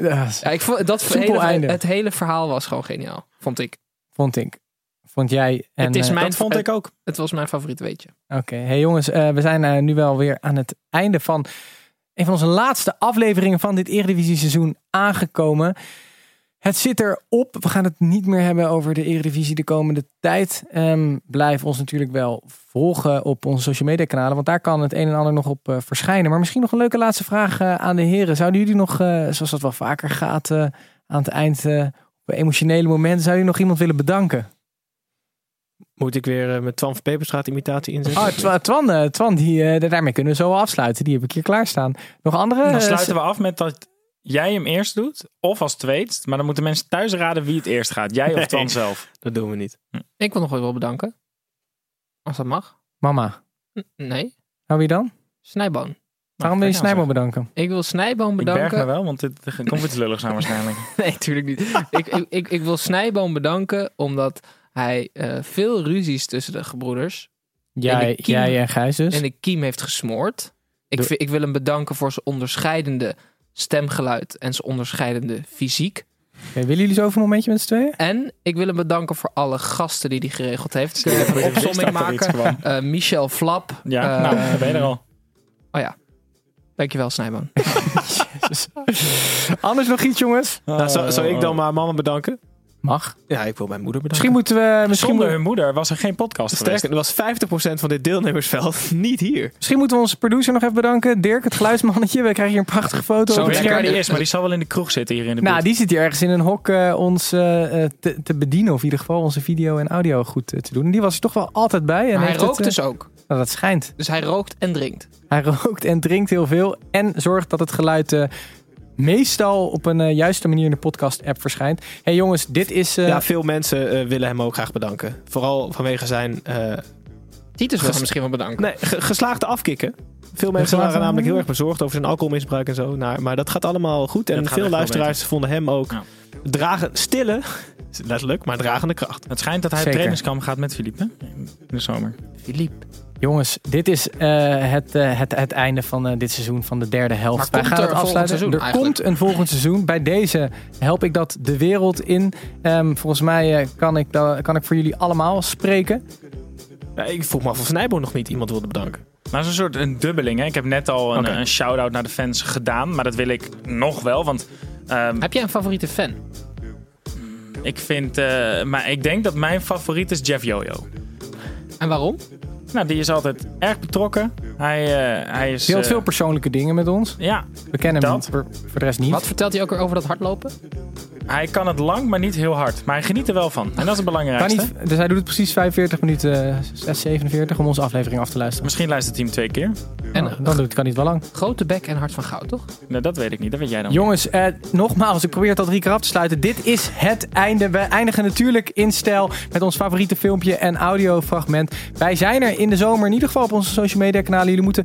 Ja, ik vond, dat hele, het hele verhaal was gewoon geniaal. Vond ik. vond ik. Vond jij. En, het is eh, mijn, dat vond ik ook. Het was mijn favoriet weetje. Oké, hey jongens, eh, we zijn eh, nu wel weer aan het einde van een van onze laatste afleveringen van dit Eredivisie seizoen aangekomen. Het zit erop. We gaan het niet meer hebben over de Eredivisie de komende tijd. Ehm, blijf ons natuurlijk wel volgen op onze social media kanalen, want daar kan het een en ander nog op verschijnen. Maar misschien nog een leuke laatste vraag aan de heren. Zouden jullie nog, zoals dat wel vaker gaat aan het eind, op emotionele momenten, zou je nog iemand willen bedanken? Moet ik weer eh, met Twan van Peperstraat imitatie inzetten? Oh, Twan, Twan, eh, Twan die, eh, daarmee kunnen we zo afsluiten. Die heb ik hier klaarstaan. Nog andere? Dan sluiten we af met dat jij hem eerst doet. Of als tweet. Maar dan moeten mensen thuis raden wie het eerst gaat. Jij of Nee. Twan zelf. (laughs) Dat doen we niet. Ik wil nog wel bedanken. Als dat mag. Mama, N- Nee. hou wie dan? Snijboon. Waarom wil je kijk nou Snijboom bedanken? Ik wil Snijboom Ik bedanken. berg me wel, want dit komt iets lulligs aan waarschijnlijk. (laughs) Nee, natuurlijk niet. ik, ik, ik, ik wil Snijboom bedanken omdat hij eh, veel ruzies tussen de gebroeders Jij, de jij en Gijs dus. en de kiem heeft gesmoord. Ik, ik wil hem bedanken voor zijn onderscheidende stemgeluid en zijn onderscheidende fysiek. Oké, willen jullie zo even een momentje met z'n tweeën? En ik wil hem bedanken voor alle gasten die hij geregeld heeft. We even een Ik opzomming maken? Eh, Michel Flap. Ja, Eh, nou, ben je er al. Oh ja. Dankjewel, Snijboom. (laughs) Anders nog iets, jongens? Nou, zou, zou ik dan maar mama bedanken? Mag. Ja, ik wil mijn moeder bedanken. Misschien moeten we... Misschien, Zonder hun moeder was er geen podcast geweest. Sterker, er was 50% van dit deelnemersveld (laughs) niet hier. misschien moeten we onze producer nog even bedanken. Dirk, het geluidsmannetje. We krijgen hier een prachtige foto. Zo Ik weet niet waar die is, maar die zal wel in de kroeg zitten hier in de Nou, buurt. die zit hier ergens in een hok eh, ons eh, eh, te, te bedienen. Of in ieder geval onze video en audio goed te doen. Die was er toch wel altijd bij. En Maar hij het, rookt dus ook. nou, dat schijnt. Dus hij rookt en drinkt. Hij rookt en drinkt heel veel. En zorgt dat het geluid eh, meestal op een eh, juiste manier in de podcast-app verschijnt. hey jongens, dit is... eh, Ja, veel mensen eh, willen hem ook graag bedanken. Vooral vanwege zijn eh, Titus wil hem misschien wel bedanken. nee, ge- geslaagde afkikken. Veel mensen Geslaagde- waren namelijk heel erg bezorgd over zijn alcoholmisbruik en zo. Nou, maar dat gaat allemaal goed. En veel luisteraars vonden hem ook Ja. dragen, stille, (laughs) letterlijk, maar dragende kracht. Het schijnt dat hij op trainingskamp gaat met Philippe in de zomer. Philippe. Jongens, dit is eh, het, eh, het, het einde van eh, dit seizoen, van de derde helft. Maar Wij komt gaan er het afsluiten. seizoen er eigenlijk? komt een volgend seizoen. Bij deze help ik dat de wereld in. Ehm, volgens mij eh, kan, ik, kan ik voor jullie allemaal spreken. Ja, ik vroeg me af of Snijbo nog niet iemand wilde bedanken. Maar het is een soort een dubbeling. Hè? Ik heb net al een, een shout-out naar de fans gedaan. Maar dat wil ik nog wel. Want ehm, Heb jij een favoriete fan? ik vind... eh, maar ik denk dat mijn favoriet is Jeff Jojo. En waarom? Nou, die is altijd erg betrokken. Hij, eh, hij is... Deelt eh, veel persoonlijke dingen met ons. Ja, We kennen hem Dat. niet, voor, voor de rest niet. Wat vertelt hij ook weer over dat hardlopen? Hij kan het lang, maar niet heel hard. Maar hij geniet er wel van. En dat is het Kan belangrijkste. niet, dus hij doet het precies 45 minuten, eh, 6, 47 om onze aflevering af te luisteren. Misschien luistert hij hem twee keer. En dan doet het kan niet wel lang. grote bek en hart van goud, toch? Nou, dat weet ik niet. Dat weet jij dan. Jongens, eh, nogmaals, ik probeer het al drie keer af te sluiten. Dit is het einde. We eindigen natuurlijk in stijl met ons favoriete filmpje en audiofragment. Wij zijn er in de zomer, in ieder geval op onze social media kanalen. Jullie moeten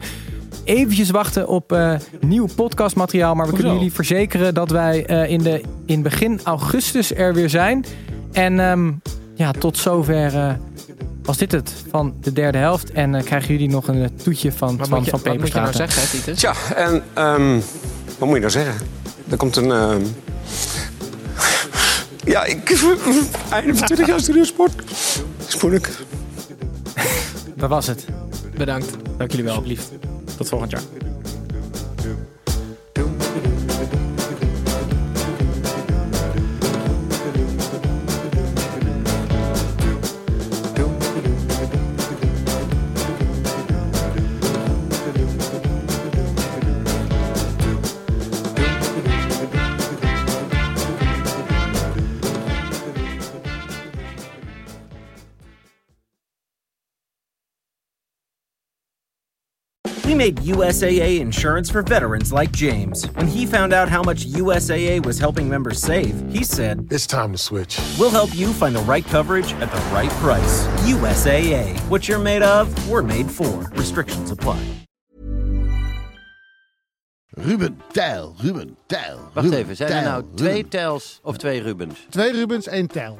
eventjes wachten op eh, nieuw podcastmateriaal. Maar we kunnen jullie verzekeren dat wij eh, in, de, in begin augustus er weer zijn. En ehm, ja, tot zover eh, was dit het van de derde helft. En eh, krijgen jullie nog een toetje van Wat je, van wat moet je nou zeggen, hè, Titus? Tja, en ehm, wat moet je nou zeggen? Er komt een... ehm, Ja, ik... (laughs) Einde van 20 jaar studiosport. is moeilijk. Dat was het. Bedankt. Dank jullie wel. Alsjeblieft. 不错哈姐 made USAA insurance for veterans like James. When he found out how much USAA was helping members save, he said, It's time to switch. We'll help you find the right coverage at the right price. USAA. What you're made of, we're made for. Restrictions apply. Ruben, Tijl, Ruben, Tijl. Wacht Ruben, even, zijn er Tijl, nou twee Ruben. Tels of twee Rubens? Twee Rubens, één tel.